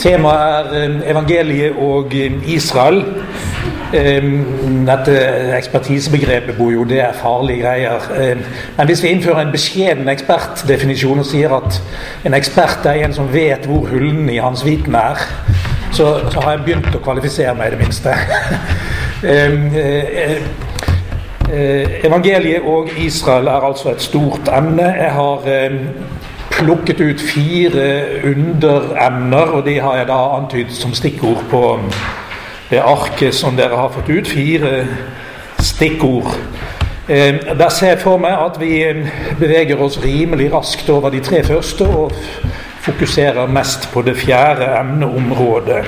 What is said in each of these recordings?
Temaet er evangeliet og Israel. Dette ekspertisebegrepet bor jo, det er farlige greier. Men hvis vi innfører en beskjeden ekspertdefinisjon og sier at en ekspert er en som vet hvor hullene i hans viten er, så, så har jeg begynt å kvalifisere meg, i det minste. Evangeliet og Israel er altså et stort emne. Jeg har plukket ut fire underemner, og de har jeg da antydet som stikkord på det arket som dere har fått ut. Fire stikkord. Eh, der ser jeg for meg at vi eh, beveger oss rimelig raskt over de tre første og fokuserer mest på det fjerde emneområdet.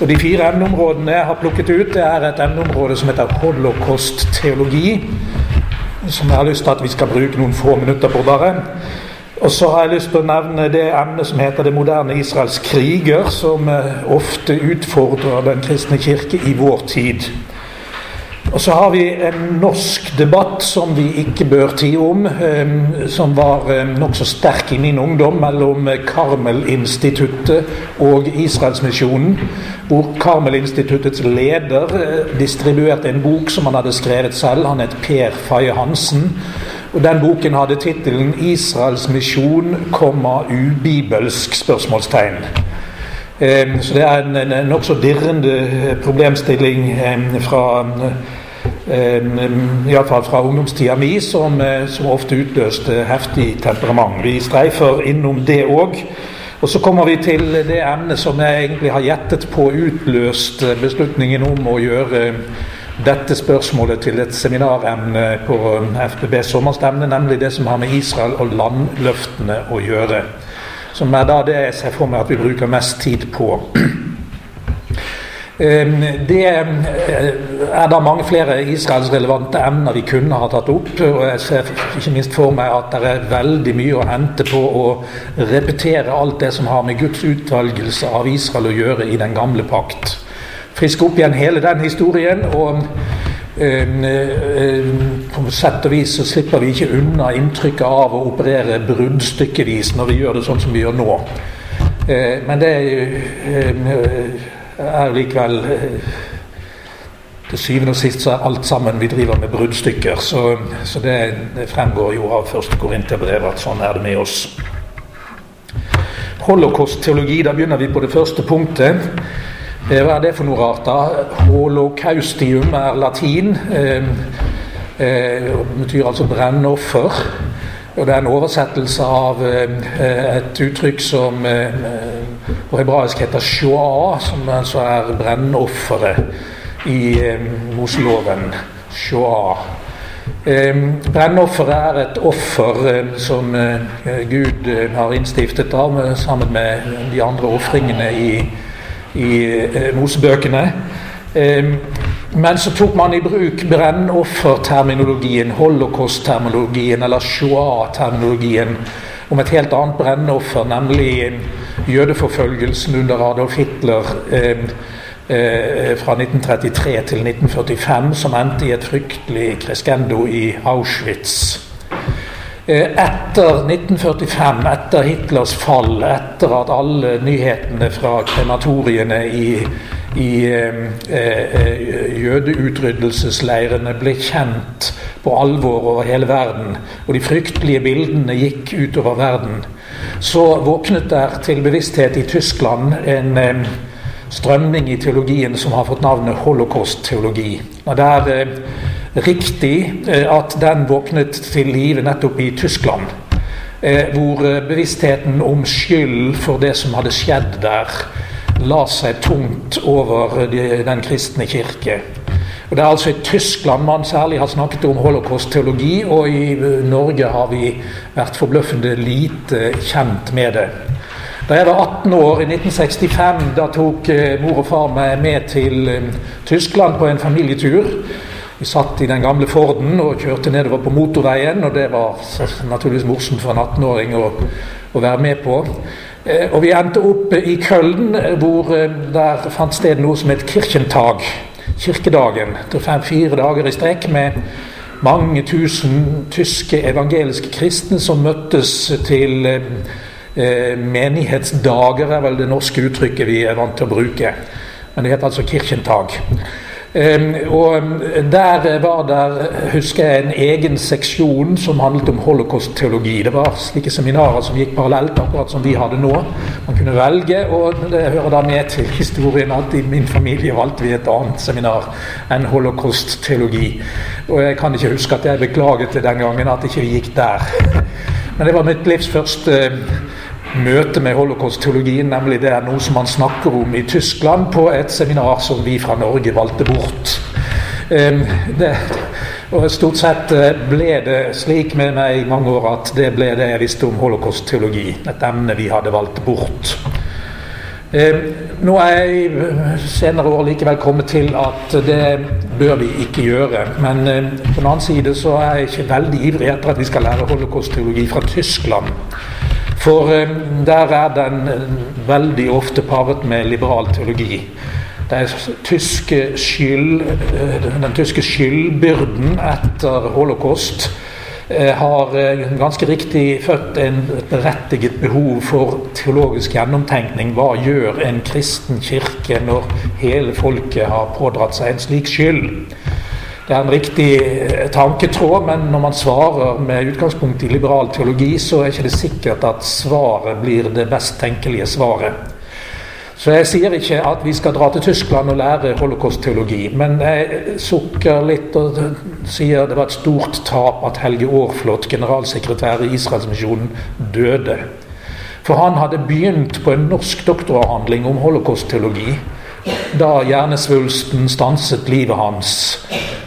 Og De fire emneområdene jeg har plukket ut, det er et emneområde som heter holocaust-teologi. Som jeg har lyst til at vi skal bruke noen få minutter på, bare. Og så har jeg lyst til å nevne det emnet som heter det moderne Israels kriger, som eh, ofte utfordrer den kristne kirke i vår tid. Og så har vi en norsk debatt som vi ikke bør tie om, eh, som var eh, nokså sterk i min ungdom, mellom Karmel-instituttet og Israelsmisjonen. Hvor Karmel-instituttets leder distribuerte en bok som han hadde skrevet selv. Han het Per Faye Hansen. Og Den boken hadde tittelen 'Israels misjon, ubibelsk?' spørsmålstegn. Så det er en, en, nokså dirrende problemstilling fra Iallfall fra ungdomstida mi, som, eh, som, ofte utløste heftig temperament. Vi streifer innom det òg. Og så kommer vi til det emnet som jeg egentlig har gjettet på utløst beslutningen om å gjøre dette spørsmålet til et seminaremne på FBB sommerstevne, nemlig det som har med Israel og landløftene å gjøre. Som er da det jeg ser for meg at vi bruker mest tid på. Det er da mange flere Israels-relevante emner vi kunne ha tatt opp. og Jeg ser ikke minst for meg at det er veldig mye å hente på å repetere alt det som har med Guds utvalgelse av Israel å gjøre i den gamle pakt friske opp igjen hele den historien. og Um, um, på sett og vis så slipper vi ikke unna inntrykket av å operere bruddstykkevis når vi gjør det sånn som vi gjør nå. Uh, men det er er likevel uh, Til syvende og sist så er alt sammen vi driver med bruddstykker. Så, så det, fremgår jo av første Korinterbrev at sånn er det med oss. Holocaust-teologi, da begynner vi på det første punktet. Eh, hva er det for noe rart, da? Holocaustium er latin. Eh, eh, det betyr altså brennoffer. Og det er en oversettelse av et uttrykk som på hebraisk heter shoah, som altså er brennofferet i Moseloven. Shoah. Brennofferet er et offer som Gud har innstiftet av, sammen med de andre ofringene i i eh, Mosebøkene. Men så tok man i bruk brennofferterminologien, holocaust-terminologien eller shoah-terminologien om et helt annet brennoffer, nemlig jødeforfølgelsen under Adolf Hitler eh, eh, fra 1933 til 1945, som endte i et fryktelig crescendo i Auschwitz. Eh, etter 1945, etter Hitlers fall, etter at alle nyhetene fra krematoriene i, i eh, eh, jødeutryddelsesleirene ble kjent på alvor over hele verden, og de fryktelige bildene gikk utover verden, så våknet der til bevissthet i Tyskland en eh, strømning i teologien som har fått navnet holocaust-teologi. Og der eh, riktig eh, at den våknet til live nettopp i Tyskland. Eh, hvor eh, bevisstheten om skyld for det som hadde skjedd der, la seg tungt over den kristne kirke. Og Det er altså i Tyskland man særlig har snakket om holocaust-teologi, og i Norge har vi vært forbløffende lite kjent med det. Da jeg var 18 år, i 1965, da tok mor og far meg med til Tyskland på en familietur. Vi satt i den gamle Forden og kjørte nedover på motorveien, og det var naturligvis morsomt for en 18-åring å, å, være med på. Eh, og vi endte opp i Køln, hvor eh, der fant sted noe som het Kirchentag. Kirkedagen. Fem-fire dager i strekk med mange tusen tyske evangeliske kristne som møttes til Eh, menighetsdager er vel det norske uttrykket vi er vant til å bruke. Men det heter altså Kirchentag. Um, og Der var der, husker jeg, en egen seksjon som handlet om holocaust-teologi. Det var slike seminarer som gikk parallelt, akkurat som vi hadde nå. Man kunne velge, og det hører da med til historien at i min familie valgte vi et annet seminar enn holocaust-teologi. Og jeg kan ikke huske at jeg beklaget det den gangen at ikke vi gikk der. Men det var mitt livs første møte med holocaust-teologien, nemlig det er noe som man snakker om i Tyskland på et seminar som vi fra Norge valgte bort. Det, og Stort sett eh, ble det slik med meg i mange år at det ble det jeg visste om holocaust-teologi. Et emne vi hadde valgt bort. Nå er jeg senere år likevel kommet til at det bør vi ikke gjøre. Men på den annen side så er jeg ikke veldig ivrig etter at vi skal lære holocaust-teologi fra Tyskland. For eh, der er den eh, veldig ofte paret med liberal teologi. Tyske skyld, eh, den tyske skyldbyrden etter holocaust har ganske riktig født en berettiget behov for teologisk gjennomtenkning. Hva gjør en kristen kirke når hele folket har pådratt seg en slik skyld? Det er en riktig eh, tanketråd, men når man svarer med utgangspunkt i liberal teologi, så er ikke det sikkert at svaret blir det best tenkelige svaret. Så jeg sier ikke at vi skal dra til Tyskland og lære holocaust-teologi, men jeg sukker litt og sier det var et stort tap at Helge Aarflot, generalsekretær i Israelsmisjonen, døde. For han hadde begynt på en norsk doktoravhandling om holocaust-teologi da hjernesvulsten stanset livet hans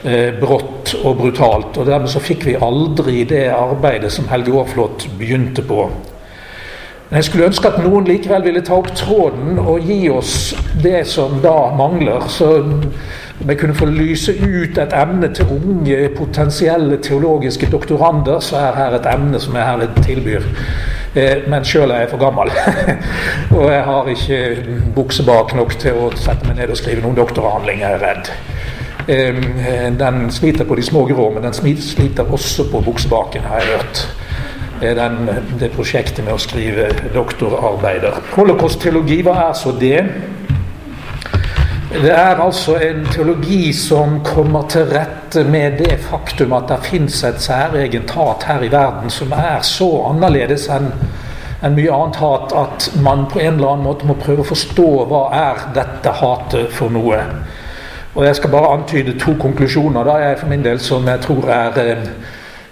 eh, brått og brutalt. og Dermed så fikk vi aldri det arbeidet som Helge Aarflot begynte på. Men jeg skulle ønske at noen likevel ville ta opp tråden og gi oss det som da mangler. Så vi kunne få lyse ut et emne til unge potensielle teologiske doktorander, så er her et emne som jeg herlig tilbyr. Eh, men sjøl er jeg for gammel. og jeg har ikke buksebak nok til å sette meg ned og skrive noen doktoravhandling, jeg er redd. Eh, den sliter på de små grå, men den sliter også på buksebaken, har jeg hørt. Den, det prosjektet med å skrive doktorarbeider. Holocaust-teologi, hva er så det? Det er altså en teologi som kommer til rette med det faktum at det fins et særegent hat her i verden som er så annerledes enn en mye annet hat at man på en eller annen måte må prøve å forstå hva er dette hatet for noe. Og Jeg skal bare antyde to konklusjoner da jeg for min del som jeg tror er eh,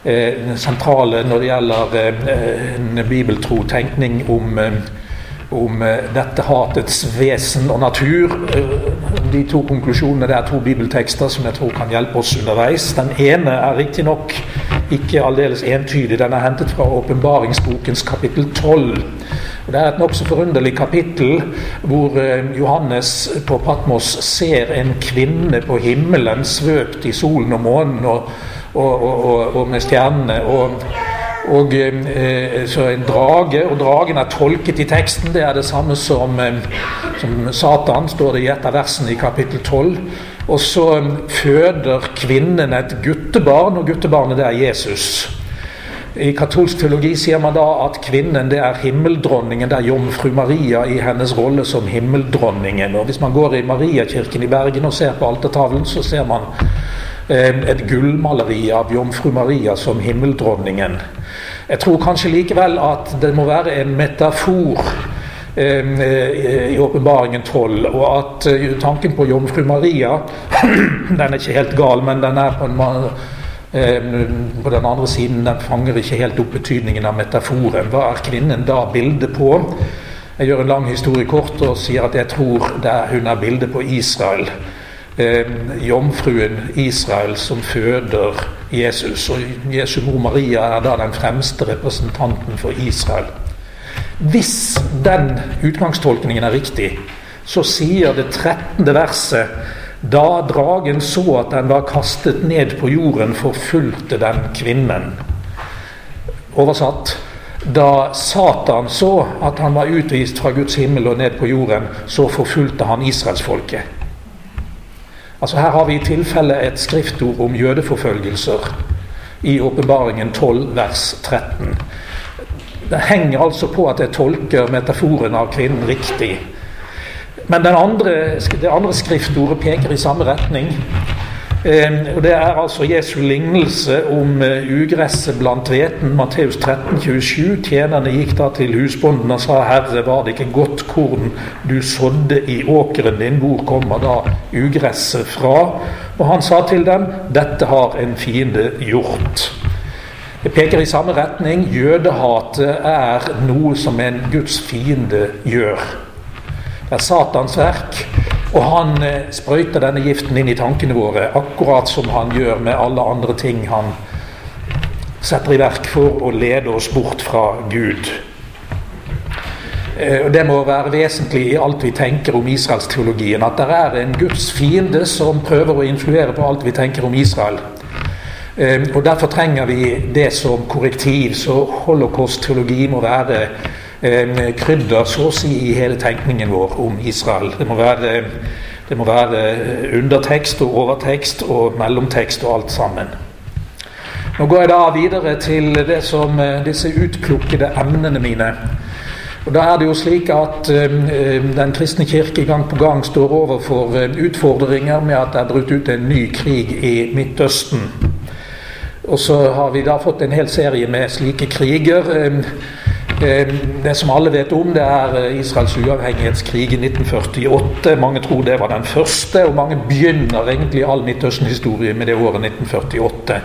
eh sentrale når det gjelder eh, en bibeltro tenkning om eh, om eh, dette hatets vesen og natur. De to konklusjonene det er to bibeltekster som jeg tror kan hjelpe oss underveis. Den ene er riktignok ikke aldeles entydig. Den er hentet fra åpenbaringsbokens kapittel 12. Det er et nokså forunderlig kapittel hvor eh, Johannes på Patmos ser en kvinne på himmelen svøpt i solen og månen og, og, og, og med stjernene. og og eh, så en drage, og dragen er tolket i teksten. Det er det samme som, eh, som Satan, står det i et av versene i kapittel 12. Og så eh, føder kvinnen et guttebarn, og guttebarnet det er Jesus. I katolsk teologi sier man da at kvinnen det er himmeldronningen. Det er jomfru Maria i hennes rolle som himmeldronningen. Og Hvis man går i Mariakirken i Bergen og ser på altertavlen, så ser man eh, et gullmaleri av jomfru Maria som himmeldronningen. Jeg tror kanskje likevel at det må være en metafor eh, i åpenbaringen 12, og at eh, tanken på jomfru Maria Den er ikke helt gal, men den er på, en, eh, på den andre siden den fanger ikke helt opp betydningen av metaforen. Hva er kvinnen da bildet på? Jeg gjør en lang historie kort og sier at jeg tror hun er bildet på Israel eh, jomfruen Israel som føder Jesus. Og Jesu mor Maria er da den fremste representanten for Israel. Hvis den utgangstolkningen er riktig, så sier det 13. verset da dragen så at den var kastet ned på jorden, forfulgte den kvinnen. Oversatt da Satan så at han var utvist fra Guds himmel og ned på jorden, så forfulgte han israelsfolket. Altså Her har vi i tilfelle et skriftord om jødeforfølgelser i Åpenbaringen 12, vers 13. Det henger altså på at jeg tolker metaforen av kvinnen riktig. Men andre, det andre skriftordet peker i samme retning. Og Det er altså Jesu lignelse om uh, ugresset blant hveten. Matteus 13, 27. Tjenerne gikk da til husbonden og sa, 'Herre, var det ikke godt korn du sådde i åkeren din?' Hvor kommer da ugresset fra? Og han sa til dem, 'Dette har en fiende gjort'. Det peker i samme retning. Jødehatet er noe som en Guds fiende gjør. Det er Satans verk. Og han eh, sprøyter denne giften inn i tankene våre, akkurat som han gjør med alle andre ting han setter i verk for å lede oss bort fra Gud. Eh, Det må være vesentlig i alt vi tenker om israelsteologien, at det er en Guds fiende som prøver å influere på alt vi tenker om Israel. Ehm, og Derfor trenger vi det som korrektiv. Så holocaust-teologi må være krydder så å si i hele tenkningen vår om Israel. Det må være, det må være undertekst og overtekst og mellomtekst og alt sammen. Nå går jeg da videre til det som, eh, disse utplukkede emnene mine. Og Da er det jo slik at Den kristne kirke gang på gang står overfor utfordringer med at det er brutt ut en ny krig i Midtøsten. Og så har vi da fått en hel serie med slike kriger. Det som alle vet om, det er eh, Israels uavhengighetskrig i 1948. Mange tror det var den første, og mange begynner egentlig all Midtøsten-historie med det året 1948.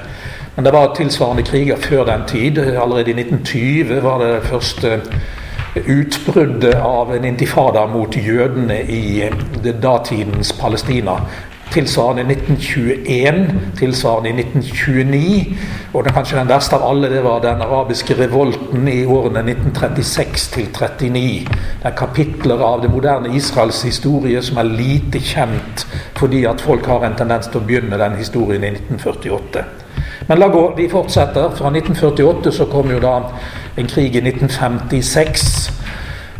Men det var tilsvarende kriger før den tid. Allerede i 1920 var det første utbruddet av en intifada mot jødene i datidens Palestina tilsvarende i 1921, tilsvarende i 1929. Og den, kanskje den verste av alle det var den arabiske revolten i årene 1936 til 39. Det er kapitler av det moderne Israels historie som er lite kjent fordi at folk har en tendens til å begynne den historien i 1948. Men la gå, vi fortsetter. Fra 1948 så kom jo da en krig i 1956 Eh,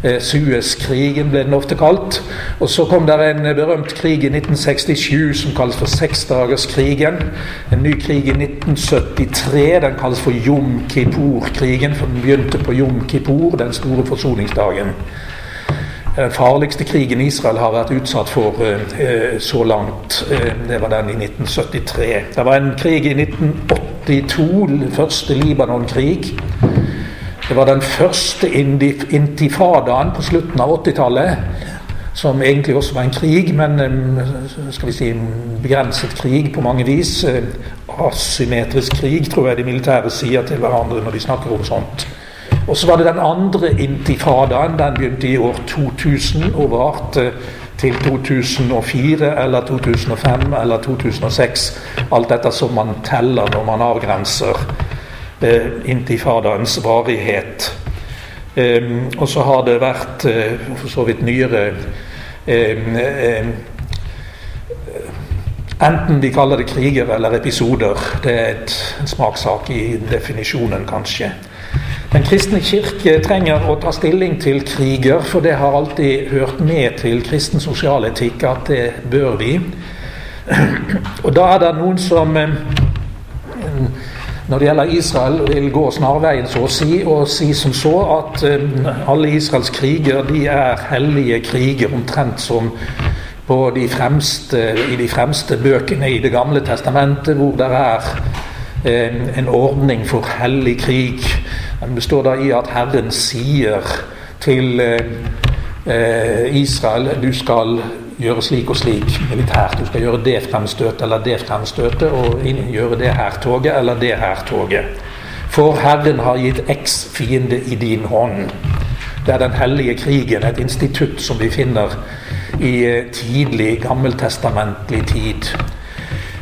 Suezkrigen ble den ofte kalt. Og så kom det en berømt krig i 1967 som kalles for seksdagerskrigen. En ny krig i 1973. Den kalles for Jom Kippur-krigen, for den begynte på Jom Kippur, den store forsoningsdagen. Den farligste krigen Israel har vært utsatt for eh, så langt. Eh, det var den i 1973. Det var en krig i 1982, første Libanon-krig. Det var den første intifadaen på slutten av 80-tallet. Som egentlig også var en krig, men skal vi si en begrenset krig på mange vis. Asymmetrisk krig, tror jeg de militære sier til hverandre når de snakker om sånt. Og så var det den andre intifadaen. Den begynte i år 2000 og varte til 2004 eller 2005 eller 2006. Alt dette som man teller når man avgrenser intifadaens varighet. Og så har det vært eh, for så vidt nyere Enten de kaller det kriger eller episoder. Det er et, en smakssak i definisjonen, kanskje. Den kristne kirke trenger å ta stilling til kriger, for det har alltid hørt med til kristen sosialetikk at det bør vi. Og da er det noen som når det gjelder Israel, vil gå snarveien, så å si, og si som så at um, alle Israels kriger de er hellige kriger, omtrent som på de fremste, i de fremste bøkene i Det gamle testamentet, hvor det er um, en ordning for hellig krig. Den består da i at Herren sier til uh, Israel du skal gjøre slik og slik militært. Du skal gjøre det fremstøtet eller det fremstøtet, og gjøre det hærtoget eller det hærtoget. For Herren har gitt X fiende i din hånd. Det er den hellige krigen, et institutt som vi finner i eh, tidlig gammeltestamentlig tid.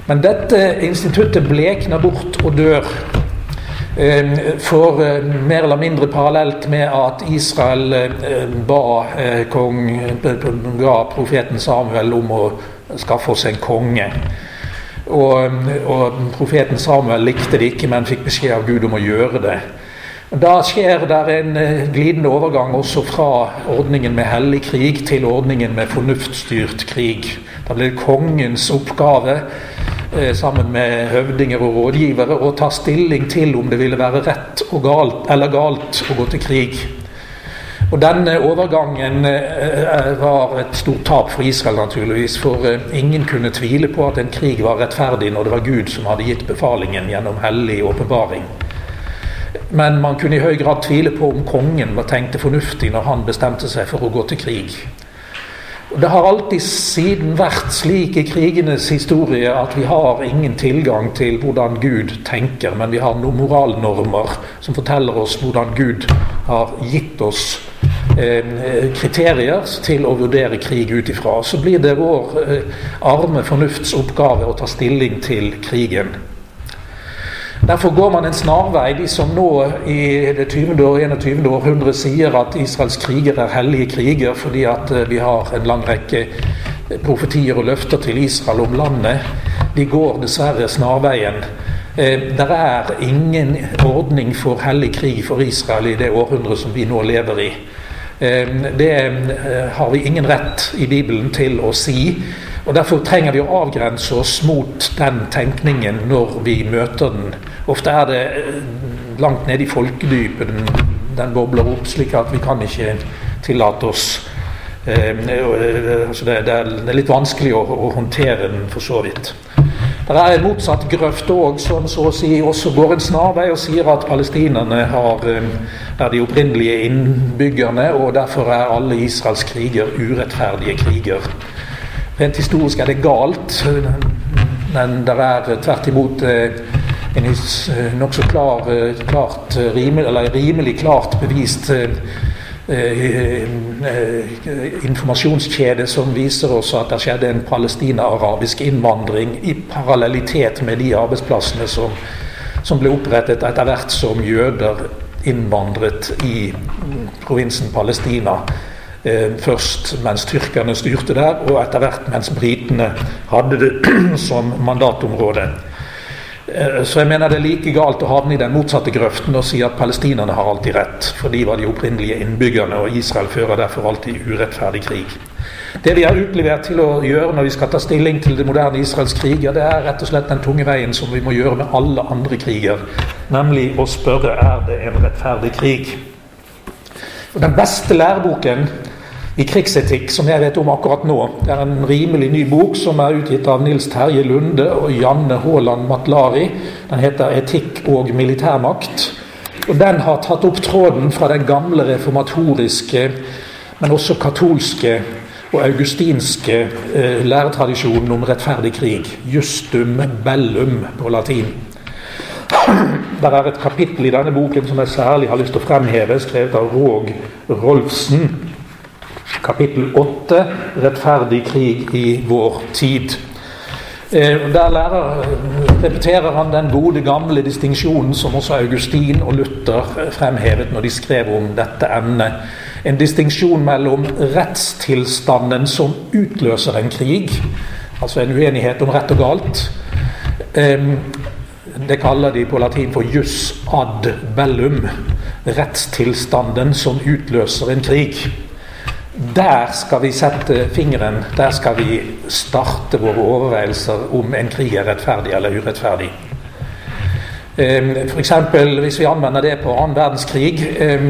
Men dette instituttet blekner bort og dør for eh, mer eller mindre parallelt med at Israel eh, ba eh, kong, ga profeten Samuel om å skaffe oss en konge. Og, og, profeten Samuel likte det ikke, men fikk beskjed av Gud om å gjøre det. Da skjer det en glidende overgang også fra ordningen med hellig krig til ordningen med fornuftsstyrt krig. Da blir det kongens oppgave eh, sammen med høvdinger og rådgivere og ta stilling til om det ville være rett og galt, eller galt å gå til krig. Og Denne overgangen eh, var et stort tap for Israel, naturligvis. For ingen kunne tvile på at en krig var rettferdig når det var Gud som hadde gitt befalingen gjennom hellig åpenbaring. Men man kunne i høy grad tvile på om kongen var tenkte fornuftig når han bestemte seg for å gå til krig. Det har alltid siden vært slik i krigenes historie at vi har ingen tilgang til hvordan Gud tenker, men vi har noen moralnormer som forteller oss hvordan Gud har gitt oss eh, kriterier til å vurdere krig ut ifra. Så blir det vår eh, arme fornufts oppgave å ta stilling til krigen. Derfor går man en snarvei. De som nå i det 20. og 21. århundre sier at Israels kriger er hellige kriger fordi at eh, vi har en lang rekke profetier og løfter til Israel om landet, de går dessverre snarveien. Eh, det er ingen ordning for hellig krig for Israel i det århundret som vi nå lever i. Eh, det har vi ingen rett i Bibelen til å si. Og Derfor trenger vi å avgrense oss mot den tenkningen når vi møter den. Ofte er det eh, langt nede i folkedypet den, den bobler opp, slik at vi kan ikke tillate oss eh, eh, altså det, det, er litt vanskelig å, å, håndtere den, for så vidt. Det er en motsatt grøft òg, som så å si også går en snarvei og sier at palestinerne har, eh, er de opprinnelige innbyggerne, og derfor er alle Israels kriger urettferdige kriger. Rent historisk er det galt, men det er tvert imot eh, en eh, nokså klar, eh, klart, rimelig, rimelig klart bevist informasjonskjede som viser oss at det skjedde en palestina-arabisk innvandring i parallellitet med de arbeidsplassene som, som ble opprettet etter hvert som jøder innvandret i provinsen Palestina. Eh, først mens tyrkerne styrte der, og etter hvert mens britene hadde det som mandatområde. Eh, så jeg mener det er like galt å havne i den motsatte grøften og si at palestinerne har alltid rett, for de var de opprinnelige innbyggerne, og Israel fører derfor alltid urettferdig krig. Det vi er utlevert til å gjøre når vi skal ta stilling til det moderne Israels kriger, det er rett og slett den tunge veien som vi må gjøre med alle andre kriger, nemlig å spørre er det en rettferdig krig. Den beste læreboken i krigsetikk, som jeg vet om akkurat nå. Det er en rimelig ny bok som er utgitt av Nils Terje Lunde og Janne Haaland Matlari. Den heter 'Etikk og militærmakt'. Og Den har tatt opp tråden fra den gamle reformatoriske, men også katolske og augustinske eh, læretradisjonen om rettferdig krig. Justum bellum på latin. Det er et kapittel i denne boken som jeg særlig har lyst til å fremheve, skrevet av Råg Rolfsen kapittel 8, 'Rettferdig krig i vår tid'. Eh, der lærer, repeterer han den gode, gamle distinksjonen som også Augustin og Luther fremhevet når de skrev om dette emnet. En distinksjon mellom rettstilstanden som utløser en krig, altså en uenighet om rett og galt. Det kaller de på latin for jus ad bellum. Rettstilstanden som utløser en krig. Der skal vi sette fingeren. Der skal vi starte våre overveielser om en krig er rettferdig eller urettferdig. F.eks. hvis vi anvender det på annen verdenskrig. Eh,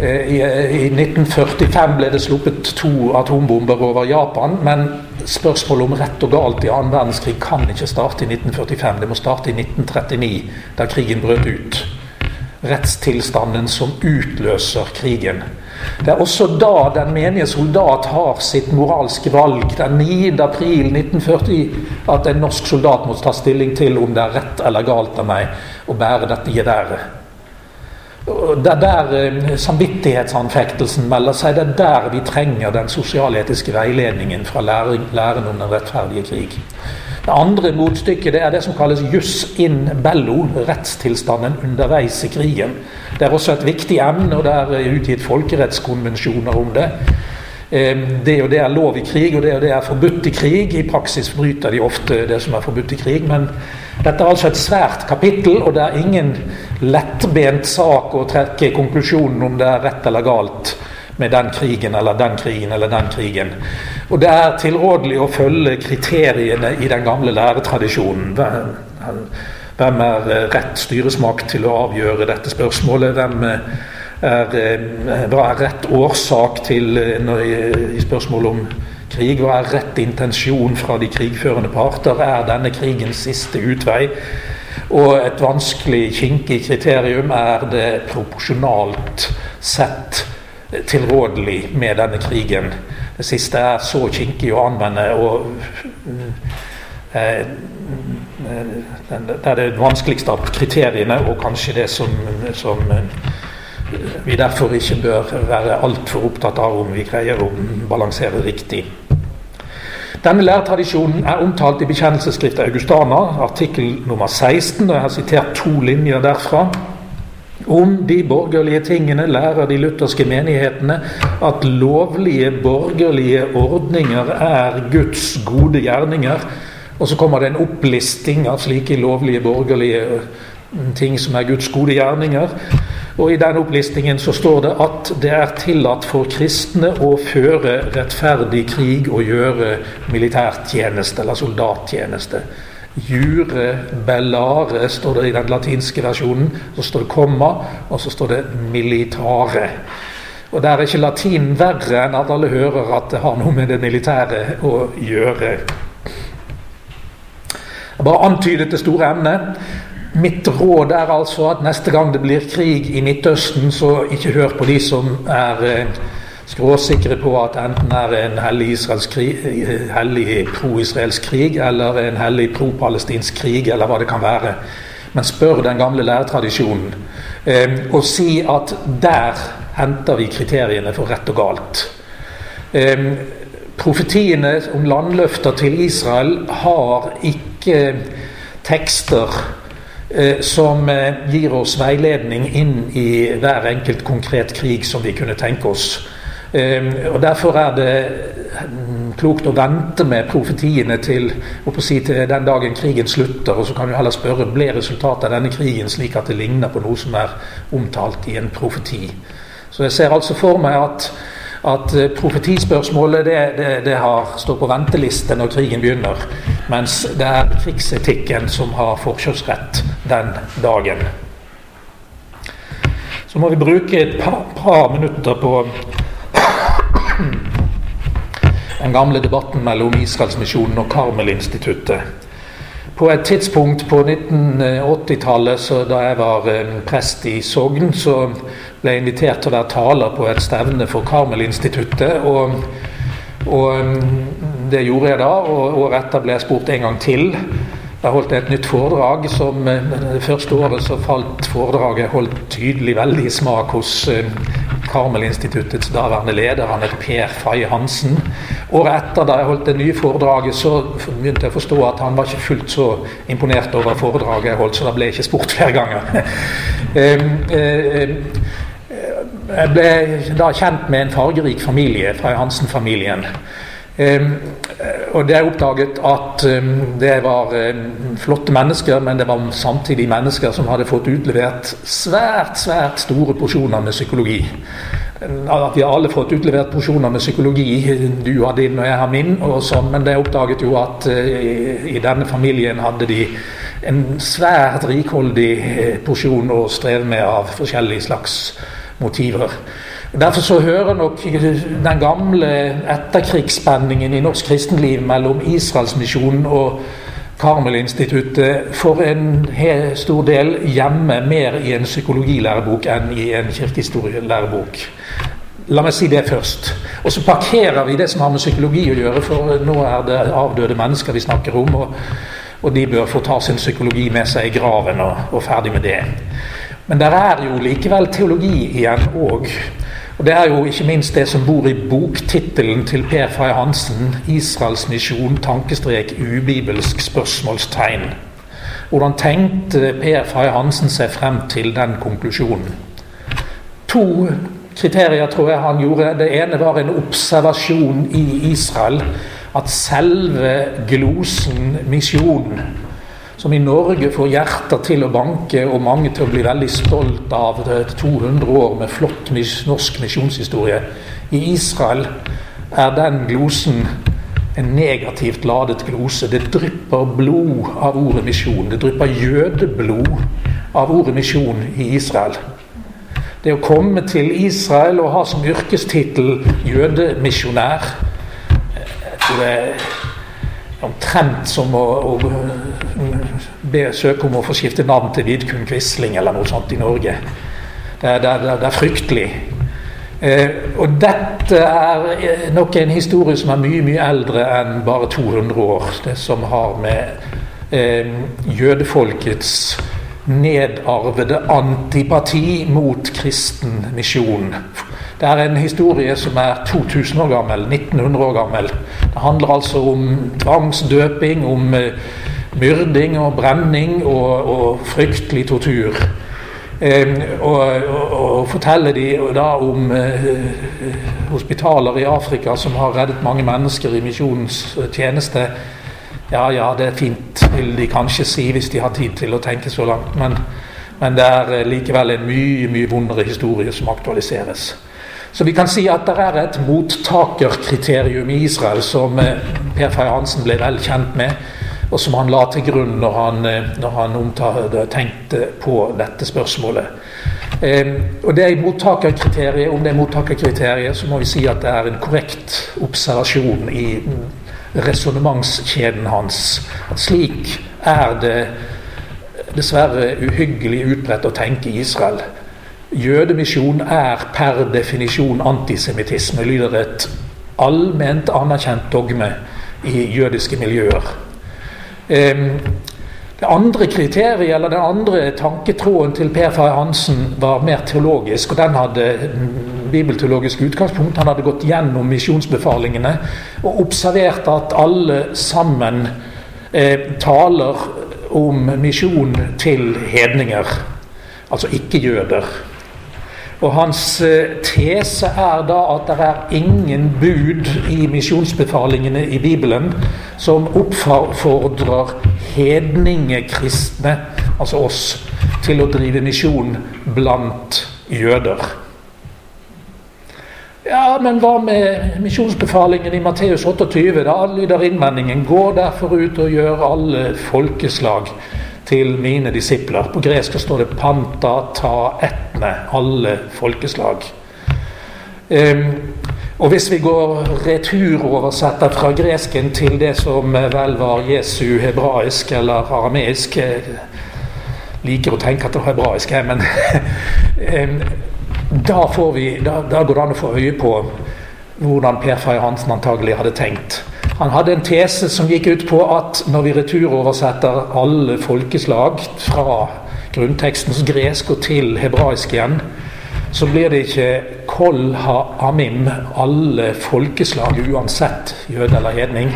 I 1945 ble det sluppet to atombomber over Japan. Men spørsmålet om rett og galt i annen verdenskrig kan ikke starte i 1945. Det må starte i 1939, da krigen brøt ut. Rettstilstanden som utløser krigen. Det er også da den menige soldat har sitt moralske valg. Den 9. april 1940 at en norsk soldat må ta stilling til om det er rett eller galt av meg å bære dette geværet. Det er der eh, samvittighetsanfektelsen melder seg. Det er der vi trenger den sosialetiske veiledningen fra læren, om den rettferdige krig. Det andre motstykket det er det som kalles jus in bello, rettstilstanden underveis i krigen. Det er også et viktig emne, og det er utgitt folkerettskonvensjoner om det. Det og det er lov i krig, og det og det er forbudt i krig. I praksis bryter de ofte det som er forbudt i krig. Men dette er altså et svært kapittel, og det er ingen lettbent sak å trekke konklusjonen om det er rett eller galt. Med den krigen eller den krigen eller den krigen. Og det er tilrådelig å følge kriteriene i den gamle læretradisjonen. Hvem er rett styresmakt til å avgjøre dette spørsmålet? Hvem er, hva er rett årsak til i spørsmålet om krig? Hva er rett intensjon fra de krigførende parter? Er denne krigens siste utvei? Og et vanskelig, kinkig kriterium er det proporsjonalt sett tilrådelig med denne krigen. Det siste er så kinkig å anvende. og eh, Det er det vanskeligste av kriteriene, og kanskje det som, som vi derfor ikke bør være altfor opptatt av om vi greier å balansere riktig. Denne lærtradisjonen er omtalt i bekjennelsesskriftet Augustana, artikkel nummer 16, og jeg har sitert to linjer derfra. Om de borgerlige tingene lærer de lutherske menighetene at lovlige borgerlige ordninger er Guds gode gjerninger. Og så kommer det en opplisting av slike lovlige borgerlige ting som er Guds gode gjerninger. Og I den opplistingen så står det at det er tillatt for kristne å føre rettferdig krig og gjøre militærtjeneste eller soldattjeneste. Jure bellare står det i den latinske versjonen. Så står det komma, og så står det militare. Og Der er ikke latin verre enn at alle hører at det har noe med det militære å gjøre. Jeg bare antydet det store emnet. Mitt råd er altså at neste gang det blir krig i Midtøsten, så ikke hør på de som er eh, skråsikre på at enten er en hellig, krig, hellig pro-israelsk krig eller en hellig pro-palestinsk krig, eller hva det kan være. Men spør den gamle læretradisjonen, eh, og si at der henter vi kriteriene for rett og galt. Eh, profetiene om landløfter til Israel har ikke tekster Eh, som eh, gir oss veiledning inn i hver enkelt konkret krig som vi kunne tenke oss. Eh, og Derfor er det mm, klokt å vente med profetiene til, si, til den dagen krigen slutter. Og så kan du heller spørre ble resultatet av denne krigen slik at det ligner på noe som er omtalt i en profeti. Så jeg ser altså for meg at at eh, profetispørsmålet det, det, det har, står på venteliste når krigen begynner. Mens det er krigsetikken som har forkjørsrett den dagen. Så må vi bruke et par, par minutter på den gamle debatten mellom Israelsmisjonen og Karmel-instituttet. På et tidspunkt på 1980-tallet, da jeg var eh, prest i Sogn, så ble jeg invitert til å være taler på et stevne for Karmel-instituttet. Og, og, mm, det gjorde jeg da, og året etter ble jeg spurt en gang til. Jeg holdt et nytt foredrag. som eh, Det første året så falt foredraget holdt tydelig veldig i smak hos Karmelinstituttets Karmel-instituttets daværende leder, han het Per Faye Hansen. Året etter, da jeg holdt det nye foredraget, så begynte jeg å forstå at han var ikke fullt så imponert over foredraget jeg holdt, så da ble jeg ikke spurt flere ganger. Jeg ble da kjent med en fargerik familie fra Hansen-familien. og det er oppdaget at det var flotte mennesker, men det var samtidig mennesker som hadde fått utlevert svært, svært store porsjoner med psykologi. At vi alle fått utlevert porsjoner med psykologi. Du har din, og jeg har min. sånn, Men det oppdaget jo at eh, i denne familien hadde de en svært rikholdig eh, porsjon å streve med av forskjellige slags motiver. Derfor så hører nok den gamle etterkrigsspenningen i norsk kristenliv mellom Israelsmisjonen og Karmel-instituttet for en stor del hjemme mer i en psykologilærebok enn i en kirkehistorielærebok. La meg si det først. Og så parkerer vi det som har med psykologi å gjøre, for nå er det avdøde mennesker vi snakker om, og, og de bør få ta sin psykologi med seg i graven og, og ferdig med det. Men der er jo likevel teologi igjen òg. Og Det er jo ikke minst det som bor i boktittelen til Per Frey Hansen, 'Israels misjon tankestrek ubibelsk spørsmålstegn'. Hvordan tenkte Per Frey Hansen seg frem til den konklusjonen? To kriterier tror jeg han gjorde. Det ene var en observasjon i Israel. At selve glosen misjon som i Norge får hjerter til å banke og mange til å bli veldig stolt av 200 år med flott norsk misjonshistorie. I Israel er den glosen en negativt ladet glose. Det drypper blod av ordet misjon. Det drypper jødeblod av ordet misjon i Israel. Det å komme til Israel og ha som yrkestittel jødemisjonær det er omtrent som å, å be søke om å få skifte navn til Vidkun Quisling eller noe sånt i Norge. Det, det, det, det er fryktelig. Eh, og dette er eh, nok en historie som er mye mye eldre enn bare 200 år. Det som har med eh, jødefolkets nedarvede antipati mot kristen misjon. Det er en historie som er 2000 år gammel, 1900 år gammel. Det handler altså om tvangsdøping, om uh, myrding og brenning og, og fryktelig tortur. Eh, og, og, og, forteller de da om eh, hospitaler i Afrika som har reddet mange mennesker i misjonens tjeneste. Ja, ja, det er fint, vil de kanskje si hvis de har tid til å tenke så langt. Men, men det er eh, likevel en mye mye vondere historie som aktualiseres. Så vi kan si at det er et mottakerkriterium i Israel som eh, Per Fay Hansen ble vel kjent med, og som han la til grunn når han, eh, når han omtalte, tenkte på dette spørsmålet. Eh, og det er mottakerkriteriet, Om det er mottakerkriteriet, så må vi si at det er en korrekt observasjon i resonnementskjeden hans. Slik er det dessverre uhyggelig utbredt å tenke i Israel. Jødemisjon er per definisjon antisemittisme, lyder et allment anerkjent dogme i jødiske miljøer. Det andre kriteriet, eller den andre tanketråden til Per Fay Hansen var mer teologisk, og den hadde bibelteologisk utgangspunkt. Han hadde gått gjennom misjonsbefalingene og observert at alle sammen eh, taler om misjon til hedninger, altså ikke-jøder. Og Hans eh, tese er da at det er ingen bud i misjonsbefalingene i Bibelen som oppfordrer hedningekristne, altså oss, til å drive misjon blant jøder. Ja, men hva med misjonsbefalingen i Matteus 28? Da lyder innvendingen Gå derfor ut og gjør alle folkeslag til mine disipler. På gresk står det 'panta ta etne', alle folkeslag. Um, og hvis vi går returoversetter fra gresken til det som vel var Jesu hebraisk eller arameisk Liker å tenke at det var hebraisk, men da, vi, da, da, går det an å få øye på hvordan Per Faye Hansen antagelig hadde tenkt. Han hadde en tese som gikk ut på at når vi returoversetter alle folkeslag fra grunntekstens gresk og til hebraisk igjen, så blir det ikke kol ha amim, alle folkeslag uansett jøde eller hedning.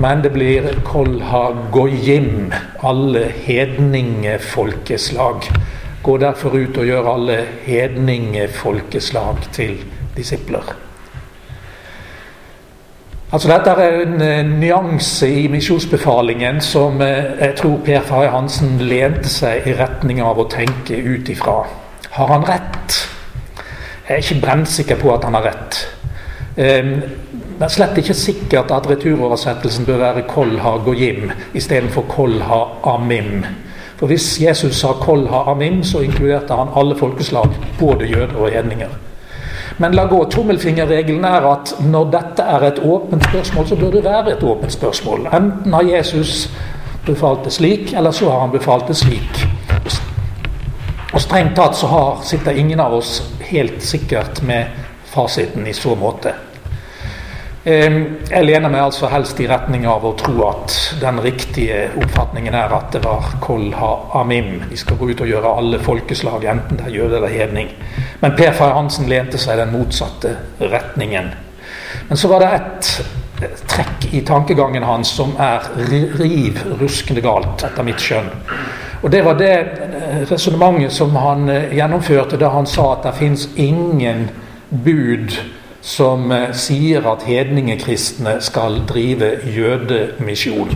Men det blir kol ha goyim, alle hedningefolkeslag. Gå derfor ut og gjør alle hedningefolkeslag til disipler. Altså Dette er en uh, nyanse i misjonsbefalingen som uh, jeg tror Per Fari Hansen lente seg i retning av å tenke ut ifra. Har han rett? Jeg er ikke brennsikker på at han har rett. Um, det er slett ikke sikkert at returoversettelsen bør være kolha gojim goyim istedenfor kol ha amim. For hvis Jesus sa kolha amim', så inkluderte han alle folkeslag, både jøder og hedninger. Men la gå. Tommelfingerregelen er at når dette er et åpent spørsmål, så bør det være et åpent spørsmål. Enten har Jesus befalt det slik, eller så har han befalt det slik. Og strengt tatt så har, sitter ingen av oss helt sikkert med fasiten i så måte. Jeg lener meg altså helst i retning av å tro at den riktige oppfatningen er at det var Kol ha-amim. Vi skal gå ut og gjøre alle folkeslag, enten det er jøde eller hedning. Men Per Fay Hansen lente seg i den motsatte retningen. Men så var det et trekk i tankegangen hans som er riv ruskende galt, etter mitt skjønn. Og Det var det eh, resonnementet som han eh, gjennomførte da han sa at det fins ingen bud som eh, sier at hedningekristne skal drive jødemisjon.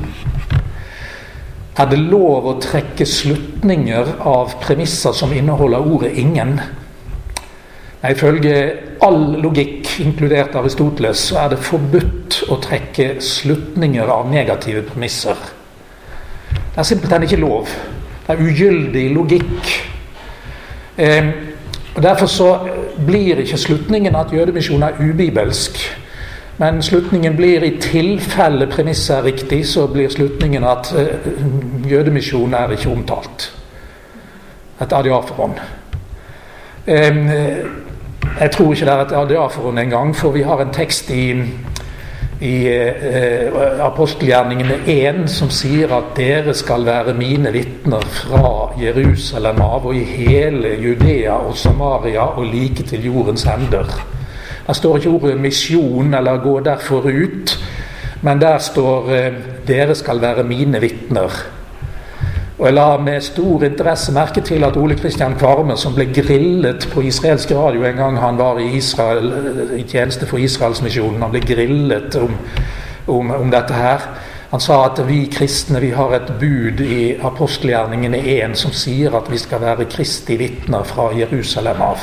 er det lov å trekke slutninger av premisser som inneholder ordet 'ingen'? Nei, Ifølge all logikk, inkludert Aristoteles, så er det forbudt å trekke slutninger av negative premisser. Det er simpelthen ikke lov. Det er ugyldig logikk. Eh, og Derfor så blir ikke slutningen at jødemisjonen er ubibelsk. Men slutningen blir i tilfelle premisset er riktig, så blir slutningen at uh, jødemisjonen er ikke omtalt. Et adiaforon. Um, jeg tror ikke det er et adiaforon engang, for vi har en tekst i, i uh, apostelgjerningene 1 som sier at dere skal være mine vitner Jerusalem av og i hele Judea og Samaria og like til jordens hender. Der står ikke ordet 'misjon' eller 'gå derfor ut', men der står eh, 'dere skal være mine vitner'. Og Jeg la med stor interesse merke til at Ole Kristian Kvarme, som ble grillet på israelsk radio en gang han var i Israel, i tjeneste for Israelsmisjonen, han ble grillet om, om, om, dette her. Han sa at vi kristne vi har et bud i apostelgjerningene 1 som sier at vi skal være Kristi vitner fra Jerusalem av.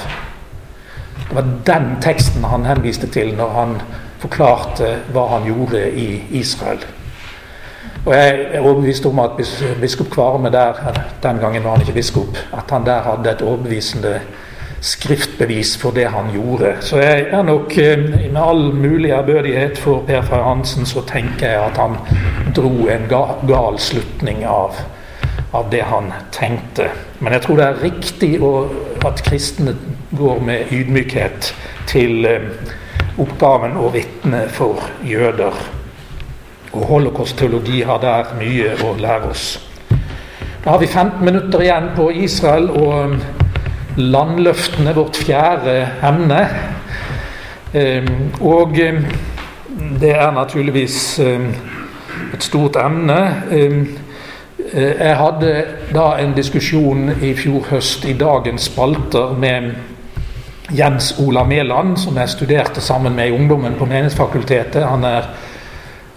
Det var den teksten han henviste til når han forklarte hva han gjorde i Israel. Og Jeg er overbevist om at biskop Kvarme der, den gangen var han ikke biskop, at han der hadde et overbevisende skriftbevis for det han gjorde. Så jeg er nok eh, med all mulig ærbødighet for Per Frey Hansen, så tenker jeg at han dro en gal slutning av, av det han tenkte. Men jeg tror det er riktig at kristne går med ydmykhet til eh, oppgaven å vitne for jøder. Og holocaust-teologi har der mye å lære oss. Da har vi 15 minutter igjen på Israel og landløftene, vårt fjerde emne. Eh, og det er naturligvis et stort emne. Jeg hadde da en diskusjon i fjor høst i dagens spalter med Jens Ola Mæland, som jeg studerte sammen med i ungdommen på Menighetsfakultetet. Han, er,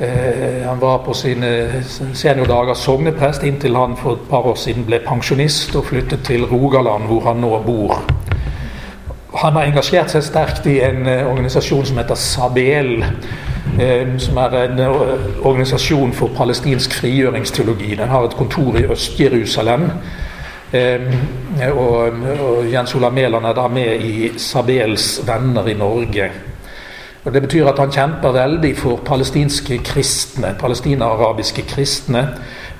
eh, han var på sine seniordager sogneprest inntil han for et par år siden ble pensjonist og flyttet til Rogaland, hvor han nå bor. Han har engasjert seg sterkt i en eh, organisasjon som heter Sabel. Eh, som er en organisasjon for palestinsk frigjøringsteologi. Den har et kontor i Øst-Jerusalem. Og, og Jens Ola Mæland er da med i Sabels venner i Norge. Og Det betyr at han kjemper veldig for palestinske kristne, palestina-arabiske kristne.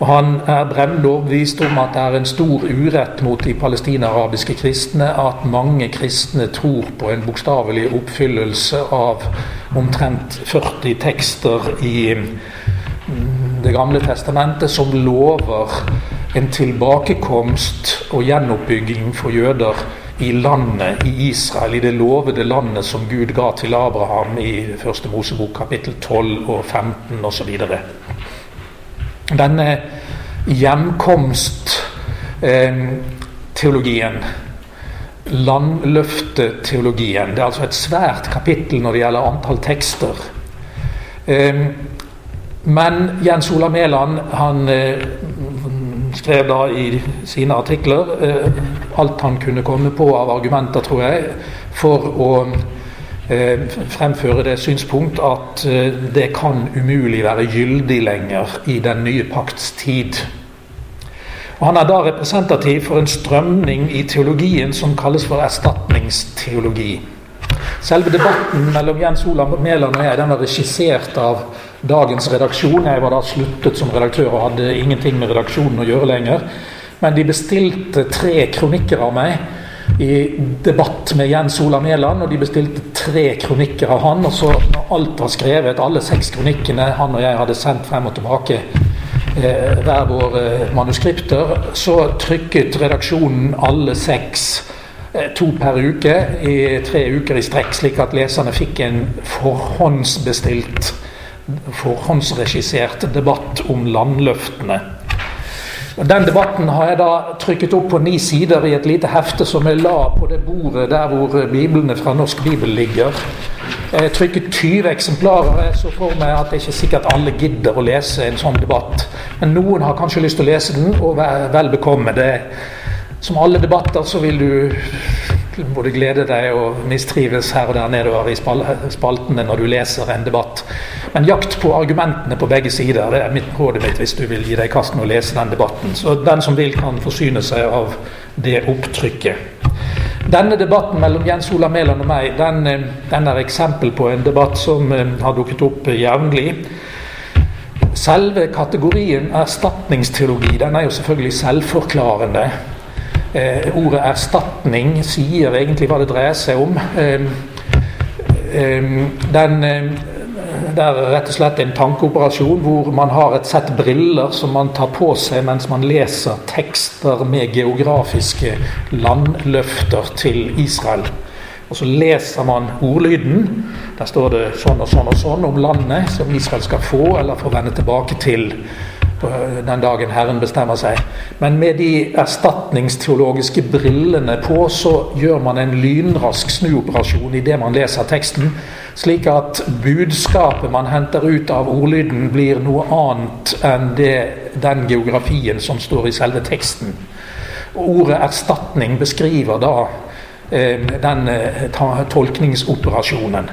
Og han er brennende overbevist om at det er en stor urett mot de palestina-arabiske kristne at mange kristne tror på en bokstavelig oppfyllelse av omtrent 40 tekster i mm, Det gamle testamentet som lover en tilbakekomst og gjenoppbygging for jøder i landet, i Israel, i det lovede landet som Gud ga til Abraham i første Mosebok kapittel 12 og 15 osv. Denne hjemkomstteologien, eh, landløfteteologien, det er altså et svært kapittel når det gjelder antall tekster. Eh, men Jens Ola Mæland han eh, skrev da i sine artikler eh, alt han kunne komme på av argumenter, tror jeg, for å eh, fremføre det synspunkt at eh, det kan umulig være gyldig lenger i den nye pakts tid. Og han er da representativ for en strømning i teologien som kalles for erstatningsteologi. Selve debatten mellom Jens Olav Mæland og jeg den var regissert av dagens redaksjon. Jeg var da sluttet som redaktør og hadde ingenting med redaksjonen å gjøre lenger. Men de bestilte tre kronikker av meg i debatt med Jens Ola Mæland. Og de bestilte tre kronikker av han. Og så når alt var skrevet, alle seks kronikkene han og jeg hadde sendt frem og tilbake eh, hver våre eh, manuskripter, så trykket redaksjonen alle seks eh, to per uke i tre uker i strekk, slik at leserne fikk en forhåndsbestilt forhåndsregissert debatt om landløftene. Den debatten har jeg da trykket opp på ni sider i et lite hefte som jeg la på det bordet der hvor biblene fra Norsk Bibel ligger. Jeg trykket 20 eksemplarer. Jeg så for meg at det ikke er sikkert alle gidder å lese en sånn debatt. Men noen har kanskje lyst til å lese den, og vel bekomme. Det, som alle debatter så vil du både glede deg og mistrives her og der nedover i spaltene når du leser en debatt. Men jakt på argumentene på begge sider. Det er mitt rådet mitt hvis du vil gi deg i kast med å lese den debatten. Så den som vil, kan forsyne seg av det opptrykket. Denne debatten mellom Jens Ola Mæland og meg den, eh, den, er eksempel på en debatt som eh, har dukket opp jevnlig. Selve kategorien erstatningsteologi den er jo selvfølgelig selvforklarende. Eh, ordet erstatning sier egentlig hva det dreier seg om. Eh, eh, den, det er rett og slett en tankeoperasjon hvor man har et sett briller som man tar på seg mens man leser tekster med geografiske landløfter til Israel. Og så leser man ordlyden. Der står det sånn og sånn og sånn om landet som Israel skal få eller få vende tilbake til den dagen Herren bestemmer seg. Men med de erstatningsteologiske brillene på, så gjør man en lynrask snuoperasjon i det man leser teksten, slik at budskapet man henter ut av ordlyden, blir noe annet enn det, den geografien som står i selve teksten. Ordet 'erstatning' beskriver da eh, den eh, tolkningsoperasjonen.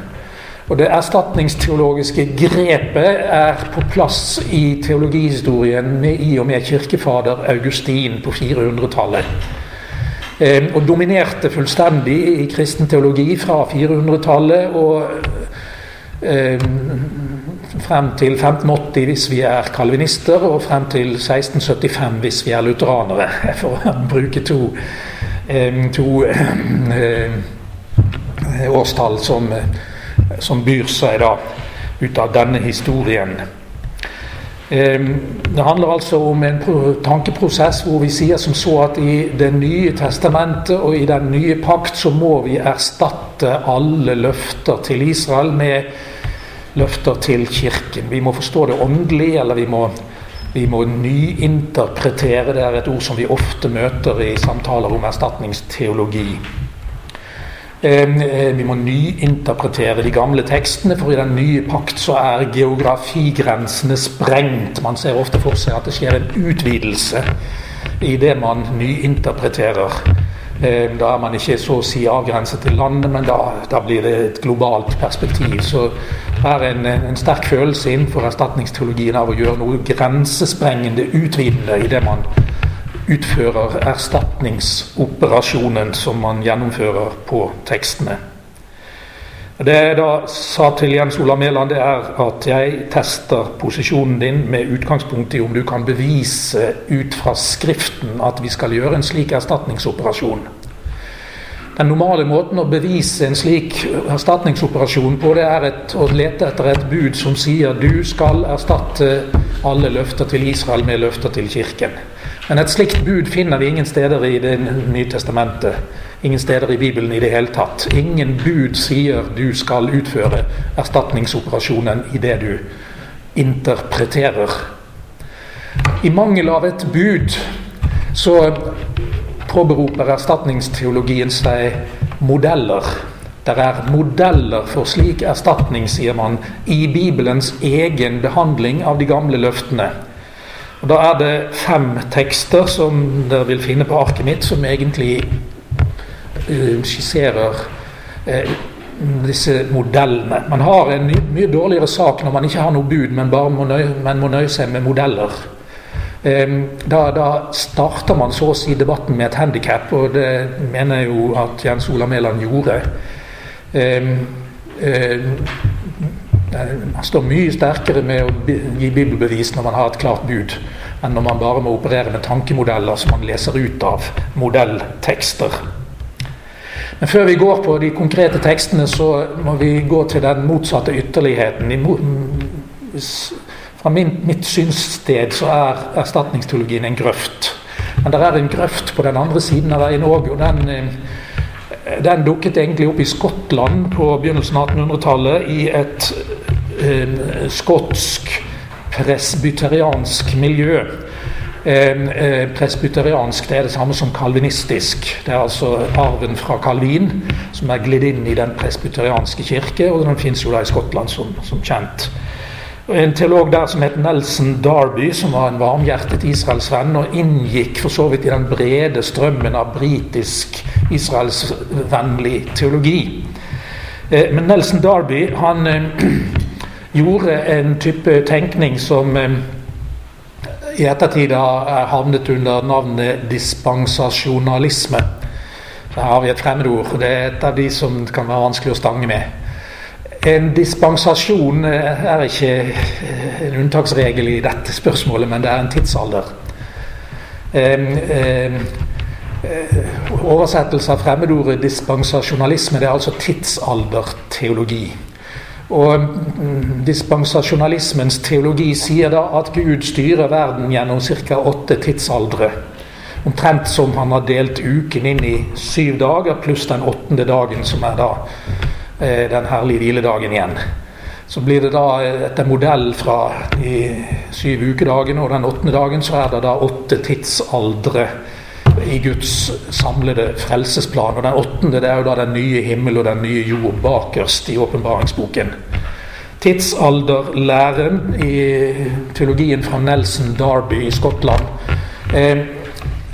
Og det erstatningsteologiske grepet er på plass i teologihistorien med, i og med kirkefader Augustin på 400-tallet. Eh, og dominerte fullstendig i kristen teologi fra 400-tallet og eh, frem til 1580 hvis vi er kalvinister, og frem til 1675 hvis vi er lutheranere, for å bruke to, eh, to årstall som som byr seg da ut av denne historien. Det handler altså om en tankeprosess hvor vi sier som så at i Det nye testamentet og i den nye pakt så må vi erstatte alle løfter til Israel med løfter til Kirken. Vi må forstå det åndelig, eller vi må, vi må nyinterpretere. Det er et ord som vi ofte møter i samtaler om erstatningsteologi. Eh, vi må nyinterpretere de gamle tekstene, for i den nye pakt så er geografigrensene sprengt. Man ser ofte for seg at det skjer en utvidelse i det man nyinterpreterer. Eh, da er man ikke så å si avgrenset til landet, men da, da blir det et globalt perspektiv. Så det er en, en sterk følelse innenfor erstatningsteologien av å gjøre noe grensesprengende, utvidende i det man utfører erstatningsoperasjonen som man gjennomfører på tekstene. Det jeg da sa til Jens Ola Mæland, er at jeg tester posisjonen din med utgangspunkt i om du kan bevise ut fra Skriften at vi skal gjøre en slik erstatningsoperasjon. Den normale måten å bevise en slik erstatningsoperasjon på, det er et, å lete etter et bud som sier du skal erstatte alle løfter til Israel med løfter til Kirken. Men et slikt bud finner vi ingen steder i Det nye testamentet. Ingen steder i Bibelen i det hele tatt. Ingen bud sier du skal utføre erstatningsoperasjonen i det du interpreterer. I mangel av et bud så påberoper erstatningsteologien seg modeller. Det er modeller for slik erstatning, sier man, i Bibelens egen behandling av de gamle løftene. Og Da er det fem tekster som dere vil finne på arket mitt, som egentlig uh, skisserer uh, disse modellene. Man har en mye, dårligere sak når man ikke har noe bud, men bare må nøye, må nøye seg med modeller. Um, da, da, starter man så å si debatten med et handikap, og det mener jeg jo at Jens Ola Mæland gjorde. Man står mye sterkere med å gi bibelbevis når man har et klart bud, enn når man bare må operere med tankemodeller som man leser ut av modelltekster. Men før vi går på de konkrete tekstene, så må vi gå til den motsatte ytterligheten. Fra mitt synssted så er erstatningsteologien en grøft. Men det er en grøft på den andre siden av veien òg. Og den, eh, den dukket egentlig opp i Skottland på begynnelsen av 1800-tallet i et skotsk presbyteriansk miljø. Eh, presbyteriansk det er det samme som kalvinistisk. Det er altså arven fra Calvin som er glidd inn i den presbyterianske kirke, og den fins jo da i Skottland som, som kjent. En teolog der som het Nelson Darby, som var en varmhjertet israelsvenn, og inngikk for så vidt i den brede strømmen av britisk israelsvennlig teologi. Eh, men Nelson Darby han eh, gjorde en type tenkning som eh, i ettertid har havnet under navnet dispensasjonalisme. Der har vi et fremmedord. Det er et av de som kan være vanskelig å stange med. En dispensasjon eh, er ikke eh, en unntaksregel i dette spørsmålet, men det er en tidsalder. Oversettelse av fremmedordet dispensasjonalisme det er altså tidsalderteologi. Og mm, Dispensasjonalismens teologi sier da at Gud styrer verden gjennom ca. åtte tidsaldre. Omtrent som han har delt uken inn i syv dager pluss den åttende dagen, som er da Eh, den herlige hviledagen igjen. Så blir det da eh, etter modell fra de syv ukedagene og den åttende dagen, så er det da åtte tidsaldre i Guds samlede frelsesplan. Og den åttende det er jo da den nye himmel og den nye jord bakerst i åpenbaringsboken. Tidsalderlæren i teologien fra Nelson Darby i Skottland. Eh,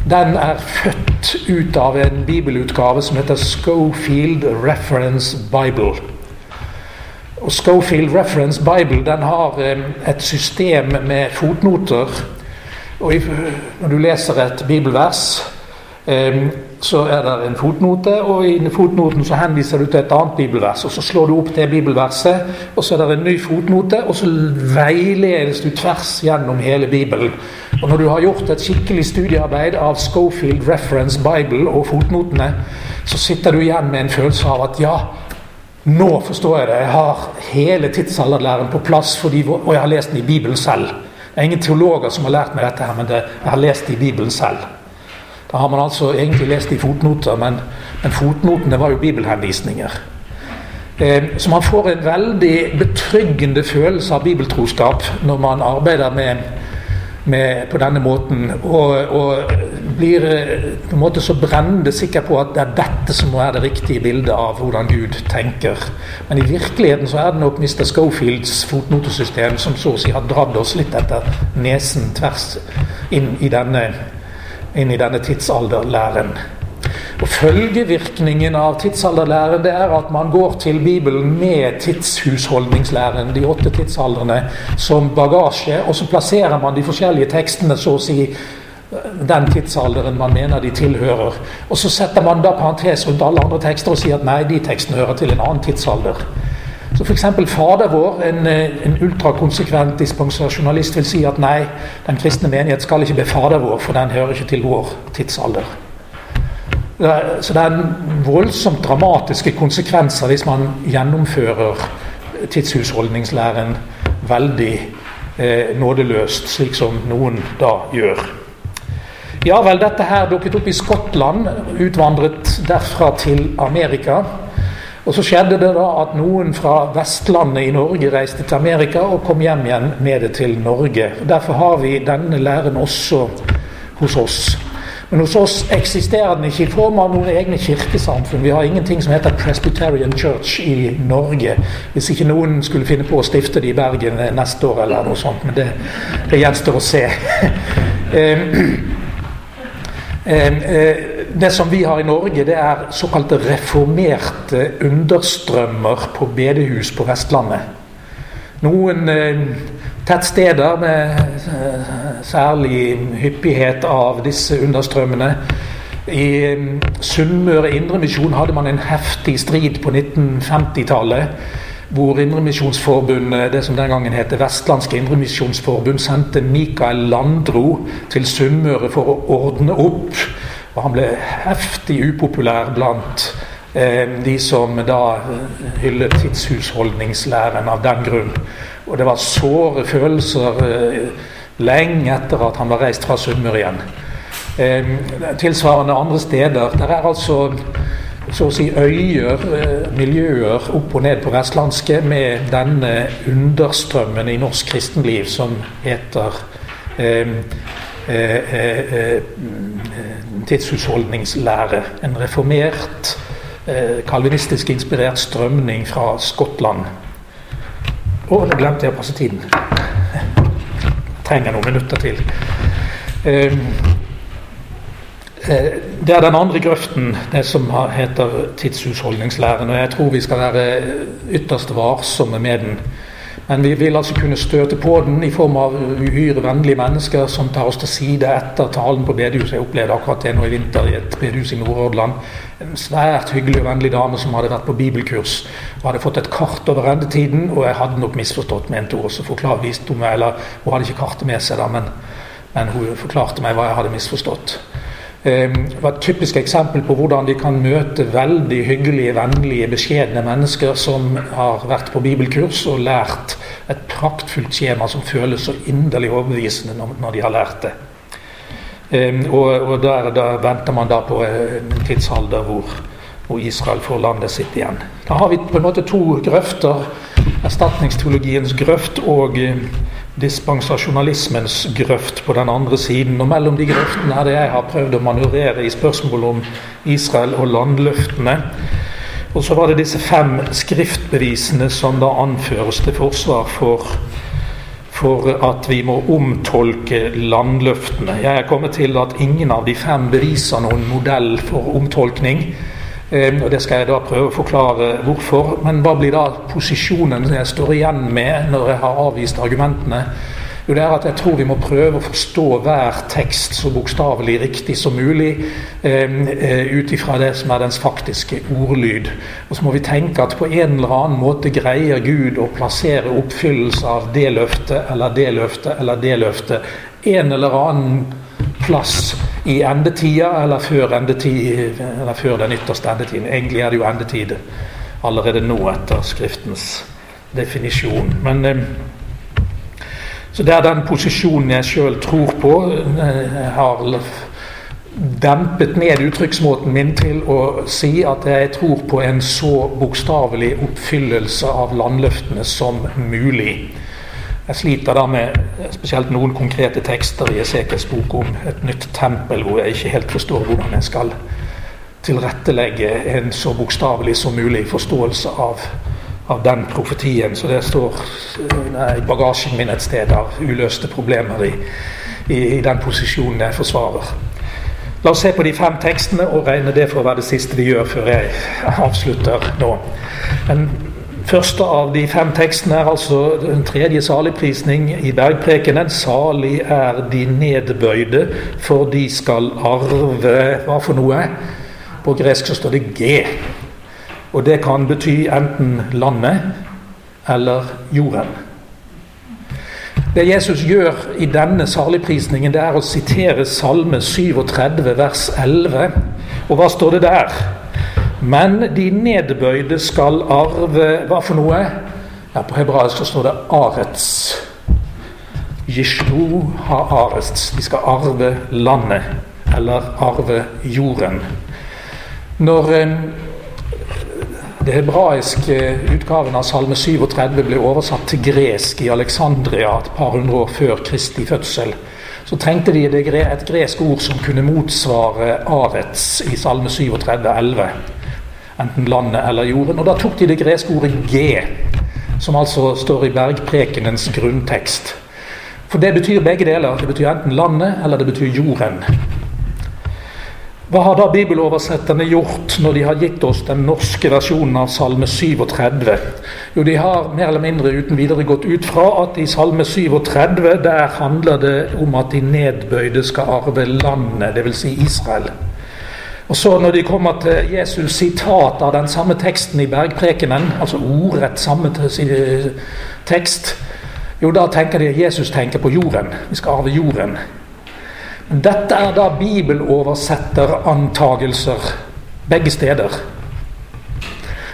den er født ut av en bibelutgave som heter Schofield Reference Bible. Og Schofield Reference Bible den har et system med fotnoter. Og Når du leser et bibelvers, så er det en fotnote, og i fotnoten så henviser du til et annet bibelvers. og Så slår du opp det bibelverset, og så er det en ny fotnote, og så veiledes du tvers gjennom hele Bibelen. Og Når du har gjort et skikkelig studiearbeid av Schofield Reference Bible og fotnotene, så sitter du igjen med en følelse av at ja, nå forstår jeg det. Jeg har hele tidsalderlæren på plass, fordi, og jeg har lest den i Bibelen selv. Det er ingen teologer som har lært meg dette, her, men det, jeg har lest det i Bibelen selv. Da har man altså egentlig lest i fotnoter, men, men fotnotene var jo bibelhenvisninger. Eh, så man får en veldig betryggende følelse av bibeltroskap når man arbeider med, med på denne måten, og, og, blir eh, på en måte så brennende sikker på at det er dette som være det riktige bildet av hvordan Gud tenker. Men i virkeligheten så er det nok Mr. Schofields fotnotesystem som så å si har dratt oss litt etter nesen tvers inn i denne inn i denne tidsalderlæren. Og Følgevirkningen av tidsalderlæren det er at man går til Bibelen med tidshusholdningslæren, de åtte tidsaldrene, som bagasje. Og så plasserer man de forskjellige tekstene så å si den tidsalderen man mener de tilhører. Og så setter man da parentes rundt alle andre tekster og sier at nei, de tekstene hører til en annen tidsalder. Så f.eks. Fader vår, en, eh, en ultrakonsekvent dispensasjonalist, vil si at nei, den kristne menighet skal ikke be Fader vår, for den hører ikke til vår tidsalder. Så det er voldsomt dramatiske konsekvenser hvis man gjennomfører tidshusholdningslæren veldig eh, nådeløst, slik som noen da gjør. Ja vel, dette her dukket opp i Skottland, utvandret derfra til Amerika. Og Så skjedde det da at noen fra Vestlandet i Norge reiste til Amerika og kom hjem igjen med det til Norge. Derfor har vi denne læren også hos oss. Men hos oss eksisterer den ikke i form av noen egne kirkesamfunn. Vi har ingenting som heter Presbyterian Church i Norge. Hvis ikke noen skulle finne på å stifte det i Bergen neste år eller noe sånt. Men det, det gjenstår å se. Det som vi har i Norge, det er såkalte reformerte understrømmer på bedehus på Vestlandet. Noen eh, tettsteder med eh, særlig hyppighet av disse understrømmene. I eh, Sunnmøre Indremisjon hadde man en heftig strid på 1950-tallet hvor Indremisjonsforbundet, det som den gangen het Vestlandske Indremisjonsforbund, sendte Mikael Landro til Sunnmøre for å ordne opp. Og han ble heftig upopulær blant eh, de som da eh, hyllet tidshusholdningslæren av den grunn. Og det var såre følelser eh, lenge etter at han var reist fra Sunnmøre igjen. Eh, tilsvarende andre steder. Der er altså så å si øyer, eh, miljøer opp og ned på vestlandske med denne understrømmen i norsk kristenliv som heter eh, eh, eh, tidshusholdningslære. En reformert, kalvinistisk inspirert strømning fra Skottland. Å, nå glemte jeg å passe tiden. Trenger noen minutter til. Det er den andre grøften, det som heter tidshusholdningslæren. og Jeg tror vi skal være ytterst varsomme med den. Men vi vil altså kunne støte på den i form av uhyre vennlige mennesker som tar oss til side etter talen på bedehuset. Jeg opplevde akkurat det nå i vinter i et bedehus i Nordhordland. En svært hyggelig og vennlig dame som hadde vært på bibelkurs og hadde fått et kart over endetiden. Og jeg hadde nok misforstått, mente hun. Så forklart viste hun eller hun hadde ikke kartet med seg, da, men, men hun forklarte meg hva jeg hadde misforstått. Ehm, det var et typisk eksempel på hvordan de kan møte veldig hyggelige, vennlige, beskjedne mennesker som har vært på bibelkurs og lært et praktfullt skjema som føles så inderlig overbevisende når de har lært det. Ehm, og, der, der, venter man da på en tidsalder hvor, hvor Israel får landet sitt igjen. Da har vi på en måte to grøfter. Erstatningsteologiens grøft og dispensasjonalismens grøft på den andre siden. Og mellom de grøftene er det jeg har prøvd å manøvrere i spørsmålet om Israel og landløftene. Og så var det disse fem skriftbevisene som da anføres til forsvar for, for at vi må omtolke landløftene. Jeg er kommet til at ingen av de fem beviser noen modell for omtolkning. Ehm, og Det skal jeg da prøve å forklare hvorfor. Men hva blir da posisjonen jeg står igjen med når jeg har avvist argumentene? Jo, det er at Jeg tror vi må prøve å forstå hver tekst så bokstavelig riktig som mulig ehm, eh, ut ifra det som er dens faktiske ordlyd. Og så må vi tenke at på en eller annen måte greier Gud å plassere oppfyllelse av det løftet eller det løftet eller det løftet en eller annen plass i endetida eller før, endetid, eller før den ytterste endetiden. Egentlig er det jo endetid allerede nå etter Skriftens definisjon. Men eh, Så det er den posisjonen jeg sjøl tror på. Jeg har dempet ned uttrykksmåten min til å si at jeg tror på en så bokstavelig oppfyllelse av landløftene som mulig. Jeg sliter da med spesielt noen konkrete tekster i Esekels bok om et nytt tempel, hvor jeg ikke helt forstår hvordan jeg skal tilrettelegge en så bokstavelig som mulig forståelse av, av den profetien. Så det står i bagasjen min et sted av uløste problemer i, i, i den posisjonen jeg forsvarer. La oss se på de fem tekstene og regne det for å være det siste vi gjør før jeg avslutter nå. Men første av de fem tekstene er altså den tredje saligprisning i bergprekenen. Salig er de nedbøyde, for de skal arve Hva for noe? På gresk så står det G. Og det kan bety enten landet eller jorden. Det Jesus gjør i denne saligprisningen, det er å sitere Salme 37, vers 11. Og hva står det der? Men de nedbøyde skal arve Hva for noe? Ja, På hebraisk så står det 'arets'. Yishlu ha arets. De skal arve landet, eller arve jorden. Når eh, det hebraiske utgaven av Salme 37 ble oversatt til gresk i Alexandria et par hundre år før Kristi fødsel, så trengte de et gresk ord som kunne motsvare arets i Salme 37, 11 enten landet eller jorden. Og da tok de det greske ordet 'g', som altså står i bergprekenens grunntekst. For det betyr begge deler. Det betyr enten landet eller det betyr jorden. Hva har da bibeloversetterne gjort når de har gitt oss den norske versjonen av Salme 37? Jo, de har mer eller mindre uten videre gått ut fra at i Salme 37 der handler det om at de nedbøyde skal arve landet, dvs. Si Israel. Og så Når de kommer til Jesus sitat av den samme teksten i bergprekenen, altså ordrett samme tekst, jo da tenker de at Jesus tenker på jorden. Vi skal arve jorden. Dette er da bibeloversetterantagelser begge steder.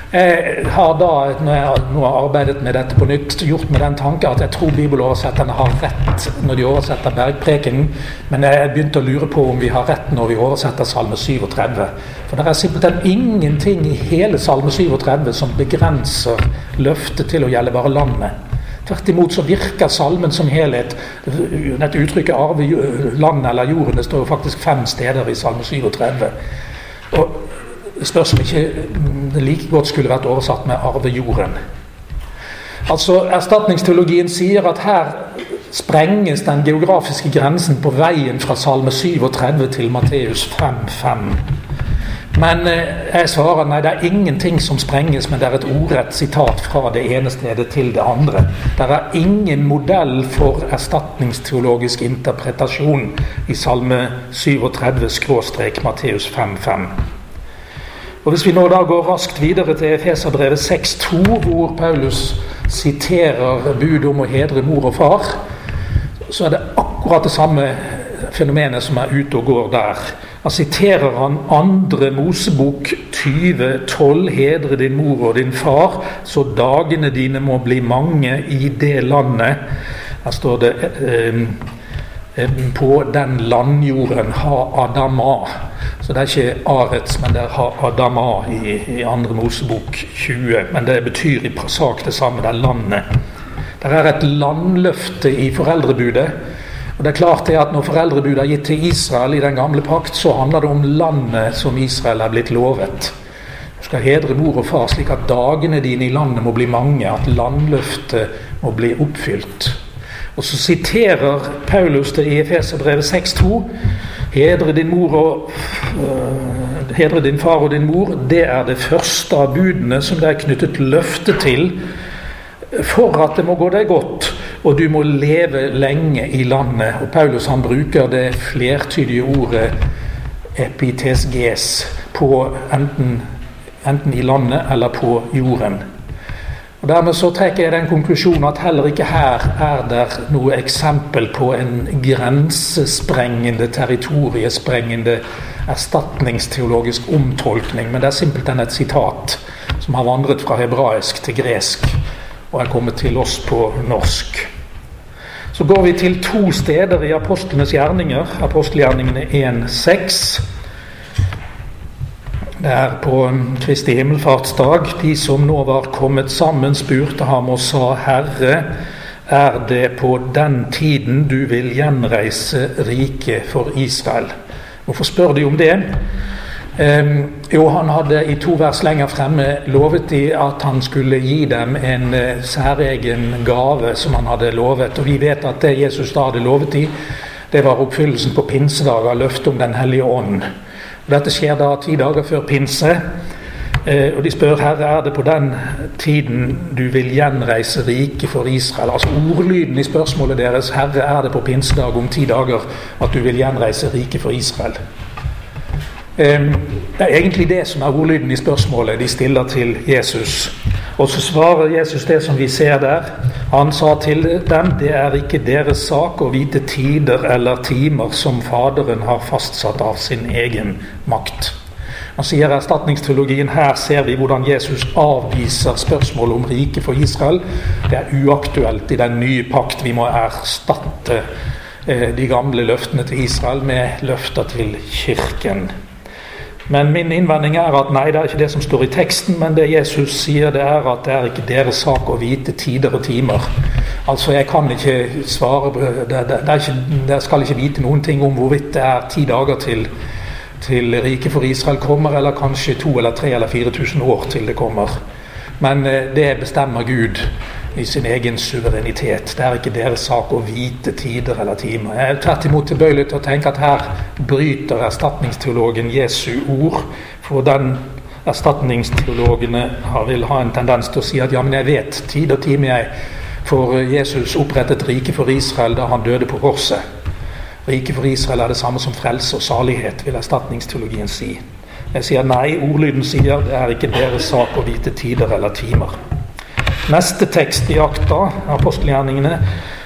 Jeg har da, når jeg nå har arbeidet med dette på nytt, gjort med den tanke at jeg tror bibeloversetterne har rett når de oversetter Bergprekenen, men jeg begynte å lure på om vi har rett når vi oversetter Salme 37. For det er simpelthen ingenting i hele Salme 37 som begrenser løftet til å gjelde bare landet. Tvert imot så virker salmen som helhet. Dette uttrykket 'arve landet eller jorden' det står jo faktisk fem steder i Salme 37. Og spørs om ikke det like godt skulle vært oversatt med 'arve jorden'. Altså, Erstatningsteologien sier at her sprenges den geografiske grensen på veien fra Salme 37 til Matteus 5.5. Men eh, jeg svarer nei, det er ingenting som sprenges, men det er et ordrett sitat fra det ene stedet til det andre. Det er ingen modell for erstatningsteologisk interpretasjon i Salme 37-Matteus 5.5. Og Hvis vi nå da går raskt videre til Efeserbrevet 6.2, hvor Paulus siterer budet om å hedre mor og far, så er det akkurat det samme fenomenet som er ute og går der. Da siterer han andre Mosebok 2012. Hedre din mor og din far, så dagene dine må bli mange i det landet. Her står det eh, på den landjorden ha Adama. Så det er ikke Arets, men det er ha Adama i, i andre Mosebok 20. Men det betyr i sak det samme. Det er landet. Det er et landløfte i foreldrebudet. Og det er klart det at Når foreldrebudet er gitt til Israel i den gamle pakt, så handler det om landet som Israel er blitt lovet. Du skal hedre mor og far slik at dagene dine i landet må bli mange, at landløftet må bli oppfylt. Og Så siterer Paulus det i Efeserbrevet 6,2. Hedre din mor og uh, hedre din far og din mor, det er det første av budene som det er knyttet løfte til for at det må gå deg godt, og du må leve lenge i landet. Og Paulus han bruker det flertydige ordet epitesges på enten, enten i landet eller på jorden. Og Dermed så trekker jeg den konklusjonen at heller ikke her er det noe eksempel på en grensesprengende, territoriesprengende erstatningsteologisk omtolkning, men det er simpelthen et sitat som har vandret fra hebraisk til gresk og er kommet til oss på norsk. Så går vi til to steder i apostlenes gjerninger. Apostelgjerningene 1.6. Det er på Kristi himmelfartsdag. De som nå var kommet sammen, spurte ham og sa, Herre, er det på den tiden du vil gjenreise riket for Israel? Hvorfor spør de om det? Eh, jo, han hadde i to vers lenger fremme lovet de at han skulle gi dem en eh, særegen gave som han hadde lovet. Og vi vet at det Jesus da hadde lovet de, det var oppfyllelsen på pinsedag av løftet om Den hellige ånd. Dette skjer da ti dager før pinse. Eh, og de spør Herre, er det på den tiden du vil gjenreise riket for Israel? Altså Ordlyden i spørsmålet deres Herre, er det på pinsedag om ti dager at du vil gjenreise riket for Israel? Det er egentlig det som er ordlyden i spørsmålet de stiller til Jesus. Og så svarer Jesus det som vi ser der. Han sa til dem det er ikke deres sak å vite tider eller timer som Faderen har fastsatt av sin egen makt. Han sier erstatningsteologien her ser vi hvordan Jesus avviser spørsmålet om riket for Israel. Det er uaktuelt i den nye pakt. Vi må erstatte eh, de gamle løftene til Israel med løfter til Kirken. Men min innvending er at nei, det er ikke det som står i teksten, men det Jesus sier, det er at det er ikke deres sak å vite tider og timer. Altså, jeg kan ikke svare det, det, det ikke, Dere skal ikke vite noen ting om hvorvidt det er ti dager til, til riket for Israel kommer, eller kanskje to eller tre eller 4000 år til det kommer. Men eh, det bestemmer Gud i sin egen suverenitet. Det er ikke deres sak å vite tider eller timer. Jeg er tvert imot tilbøyelig til å tenke at her bryter erstatningsteologen Jesu ord. For den erstatningsteologene vil ha en tendens til å si at ja, men jeg vet tid og time, jeg. For Jesus opprettet riket for Israel da han døde på korset. Riket for Israel er det samme som frelse og salighet, vil erstatningsteologien si. Jeg sier nei, ordlyden sier det er ikke deres sak å vite tider eller timer. Neste tekst i akta, apostelgjerningene,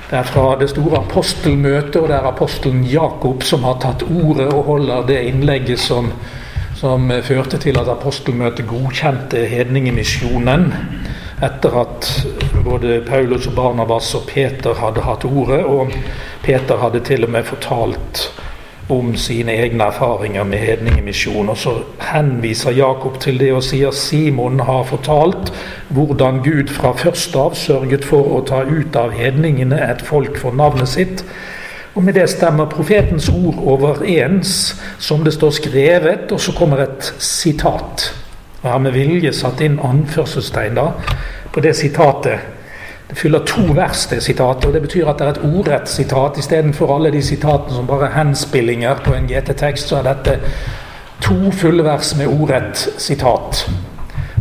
det er fra det store apostelmøtet, og det er apostelen Jakob som har tatt ordet og holder det innlegget som, som førte til at apostelmøtet godkjente hedningemisjonen etter at både Paulus og Barnabas og Peter hadde hatt ordet, og Peter hadde til og med fortalt om sine egne erfaringer med hedningemisjon. Og så henviser Jakob til det og sier Simon har fortalt hvordan Gud fra først av sørget for å ta ut av hedningene et folk for navnet sitt. Og Med det stemmer profetens ord overens, som det står skrevet, og så kommer et sitat. Jeg har med vilje satt inn anførselstegn da, på det sitatet. Fyller to vers, til sitatet, og det betyr at det er et ordrett sitat. Istedenfor alle de sitatene som bare er henspillinger på en GT-tekst, så er dette to fulle vers med ordrett sitat.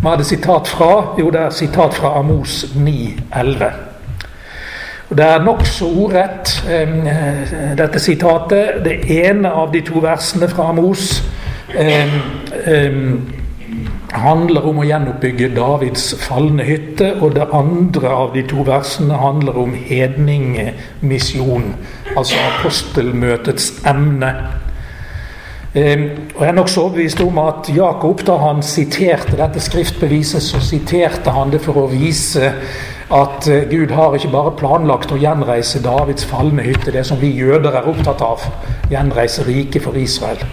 Hva er det sitat fra? Jo, det er sitat fra Amos 9,11. Det er nokså ordrett, eh, dette sitatet. Det ene av de to versene fra Amos eh, eh, handler om å gjenoppbygge Davids falne hytte. Og det andre av de to versene handler om hedningemisjon, altså apostelmøtets emne. Eh, og Jeg er nokså overbevist om at Jakob, da han siterte dette skriftbeviset, så siterte han det for å vise at eh, Gud har ikke bare planlagt å gjenreise Davids falne hytte, det som vi jøder er opptatt av, gjenreise riket for Israel.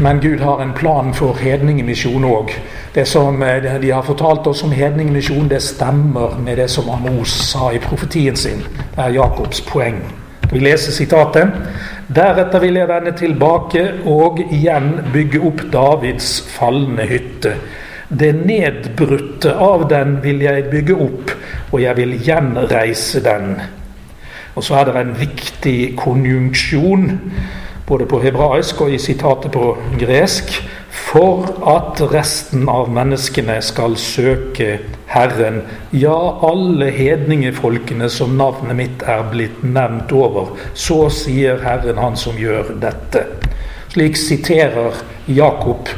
Men Gud har en plan for hedningemisjon òg. Det som eh, de har fortalt oss om hedningemisjon, det stemmer med det som Amos sa i profetien sin. Det er Jakobs poeng. Vi leser sitatet. Deretter vil jeg vende tilbake og igjen bygge opp Davids falne hytte. Det nedbrutte av den vil jeg bygge opp, og jeg vil gjenreise den. Og så er det en viktig konjunksjon både på hebraisk og i sitatet på gresk, for at resten av menneskene skal søke Herren. Ja, alle hedningefolkene som navnet mitt er blitt nevnt over. Så sier Herren, han som gjør dette. Slik siterer Jakob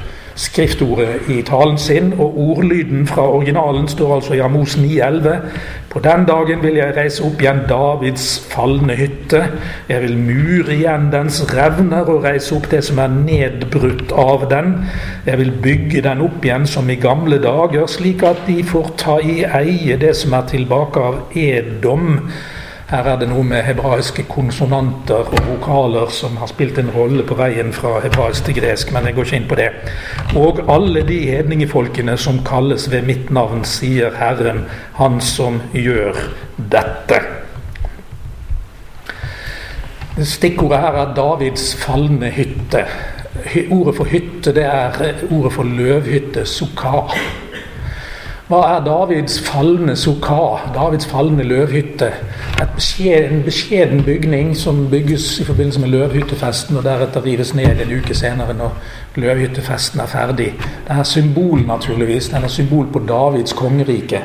skriftordet i talen sin, og ordlyden fra originalen står altså i Amos 9,11. På den dagen vil jeg reise opp igjen Davids falne hytte. Jeg vil mure igjen dens revner og reise opp det som er nedbrutt av den. Jeg vil bygge den opp igjen som i gamle dager, slik at de får ta i eie det som er tilbake av Edom her er det noe med hebraiske konsonanter og vokaler som har spilt en rolle på veien fra hebraisk til gresk, men jeg går ikke inn på det. Og alle de hedningefolkene som kalles ved mitt navn, sier Herren, Han som gjør dette. Stikkordet her er Davids falne hytte. Ordet for hytte det er ordet for løvhytte, sukkah. Hva er Davids falne sukkah, Davids falne løvhytte? Beskjed, en beskjeden bygning som bygges i forbindelse med løvhyttefesten, og deretter rives ned en uke senere når løvhyttefesten er ferdig. Det er symbol, naturligvis. Den er symbol på Davids kongerike.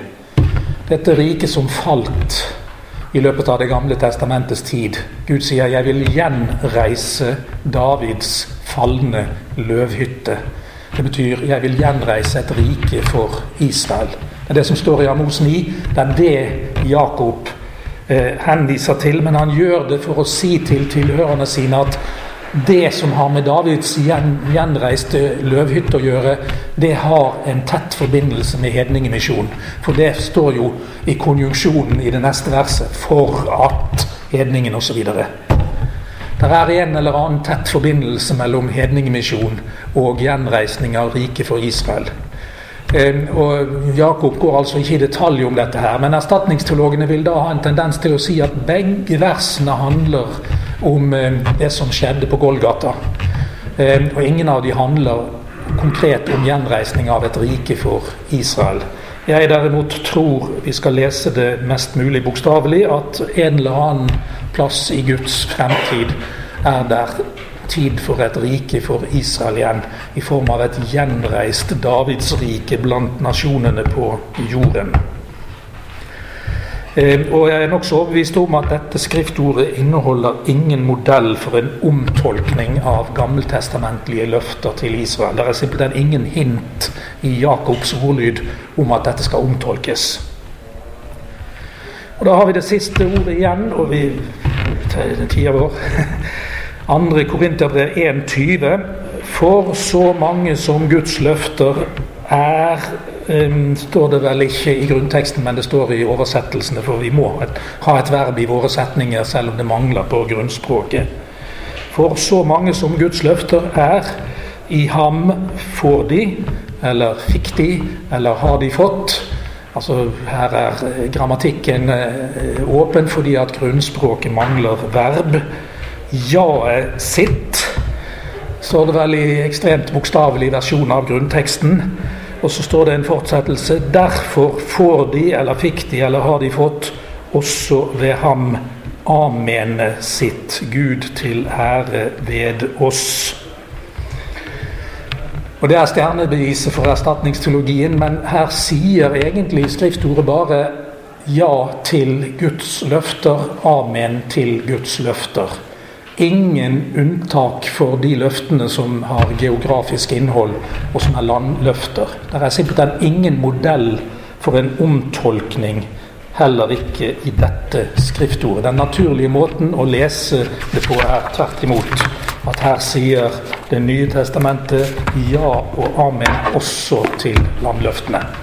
Dette riket som falt i løpet av Det gamle testamentets tid. Gud sier 'Jeg vil gjenreise Davids falne løvhytte'. Det betyr 'jeg vil gjenreise et rike for Israel'. Det er det som står i Amos 9. Det er det Jakob eh, henviser til. Men han gjør det for å si til tilhørerne sine at det som har med Davids gjen, gjenreiste løvhytte å gjøre, det har en tett forbindelse med hedningemisjonen. For det står jo i konjunksjonen i det neste verset 'for at hedningen' osv. Det er en eller annen tett forbindelse mellom hedningemisjon og gjenreisning av riket for Israel. Og Jakob går altså ikke i detalj om dette, her, men erstatningsteologene vil da ha en tendens til å si at begge versene handler om det som skjedde på Golgata. Og ingen av de handler konkret om gjenreisning av et rike for Israel. Jeg derimot tror vi skal lese det mest mulig bokstavelig, at en eller annen plass i Guds fremtid er der tid for et rike for Israel igjen, i form av et gjenreist Davidsrike blant nasjonene på jorden. Eh, og Jeg er nokså overbevist om at dette skriftordet inneholder ingen modell for en omtolkning av gammeltestamentlige løfter til Israel. Det er simpelthen ingen hint i Jakobs ordlyd om at dette skal omtolkes. Og Da har vi det siste ordet igjen, og vi tida vår. Andre Korinterbrev 1,20. For så mange som Guds løfter er um, står det vel ikke i grunnteksten, men det står i oversettelsene, for vi må ha et verb i våre setninger selv om det mangler på grunnspråket. For så mange som Guds løfter er, i ham får de, eller fikk de, eller har de fått. Altså Her er grammatikken eh, åpen fordi at grunnspråket mangler verb. Jaet sitt står det vel i ekstremt bokstavelig versjon av grunnteksten. Og så står det en fortsettelse. Derfor får de, eller fikk de, eller har de fått, også ved ham amene sitt Gud til ære ved oss. Og Det er stjernebeviset for erstatningsteologien, men her sier egentlig skriftordet bare ja til Guds løfter, amen til Guds løfter. Ingen unntak for de løftene som har geografisk innhold, og som er landløfter. Det er simpelthen ingen modell for en omtolkning heller ikke i dette skriftordet. Den naturlige måten å lese det på er tvert imot at her sier Det nye testamentet ja og amen også til landløftene.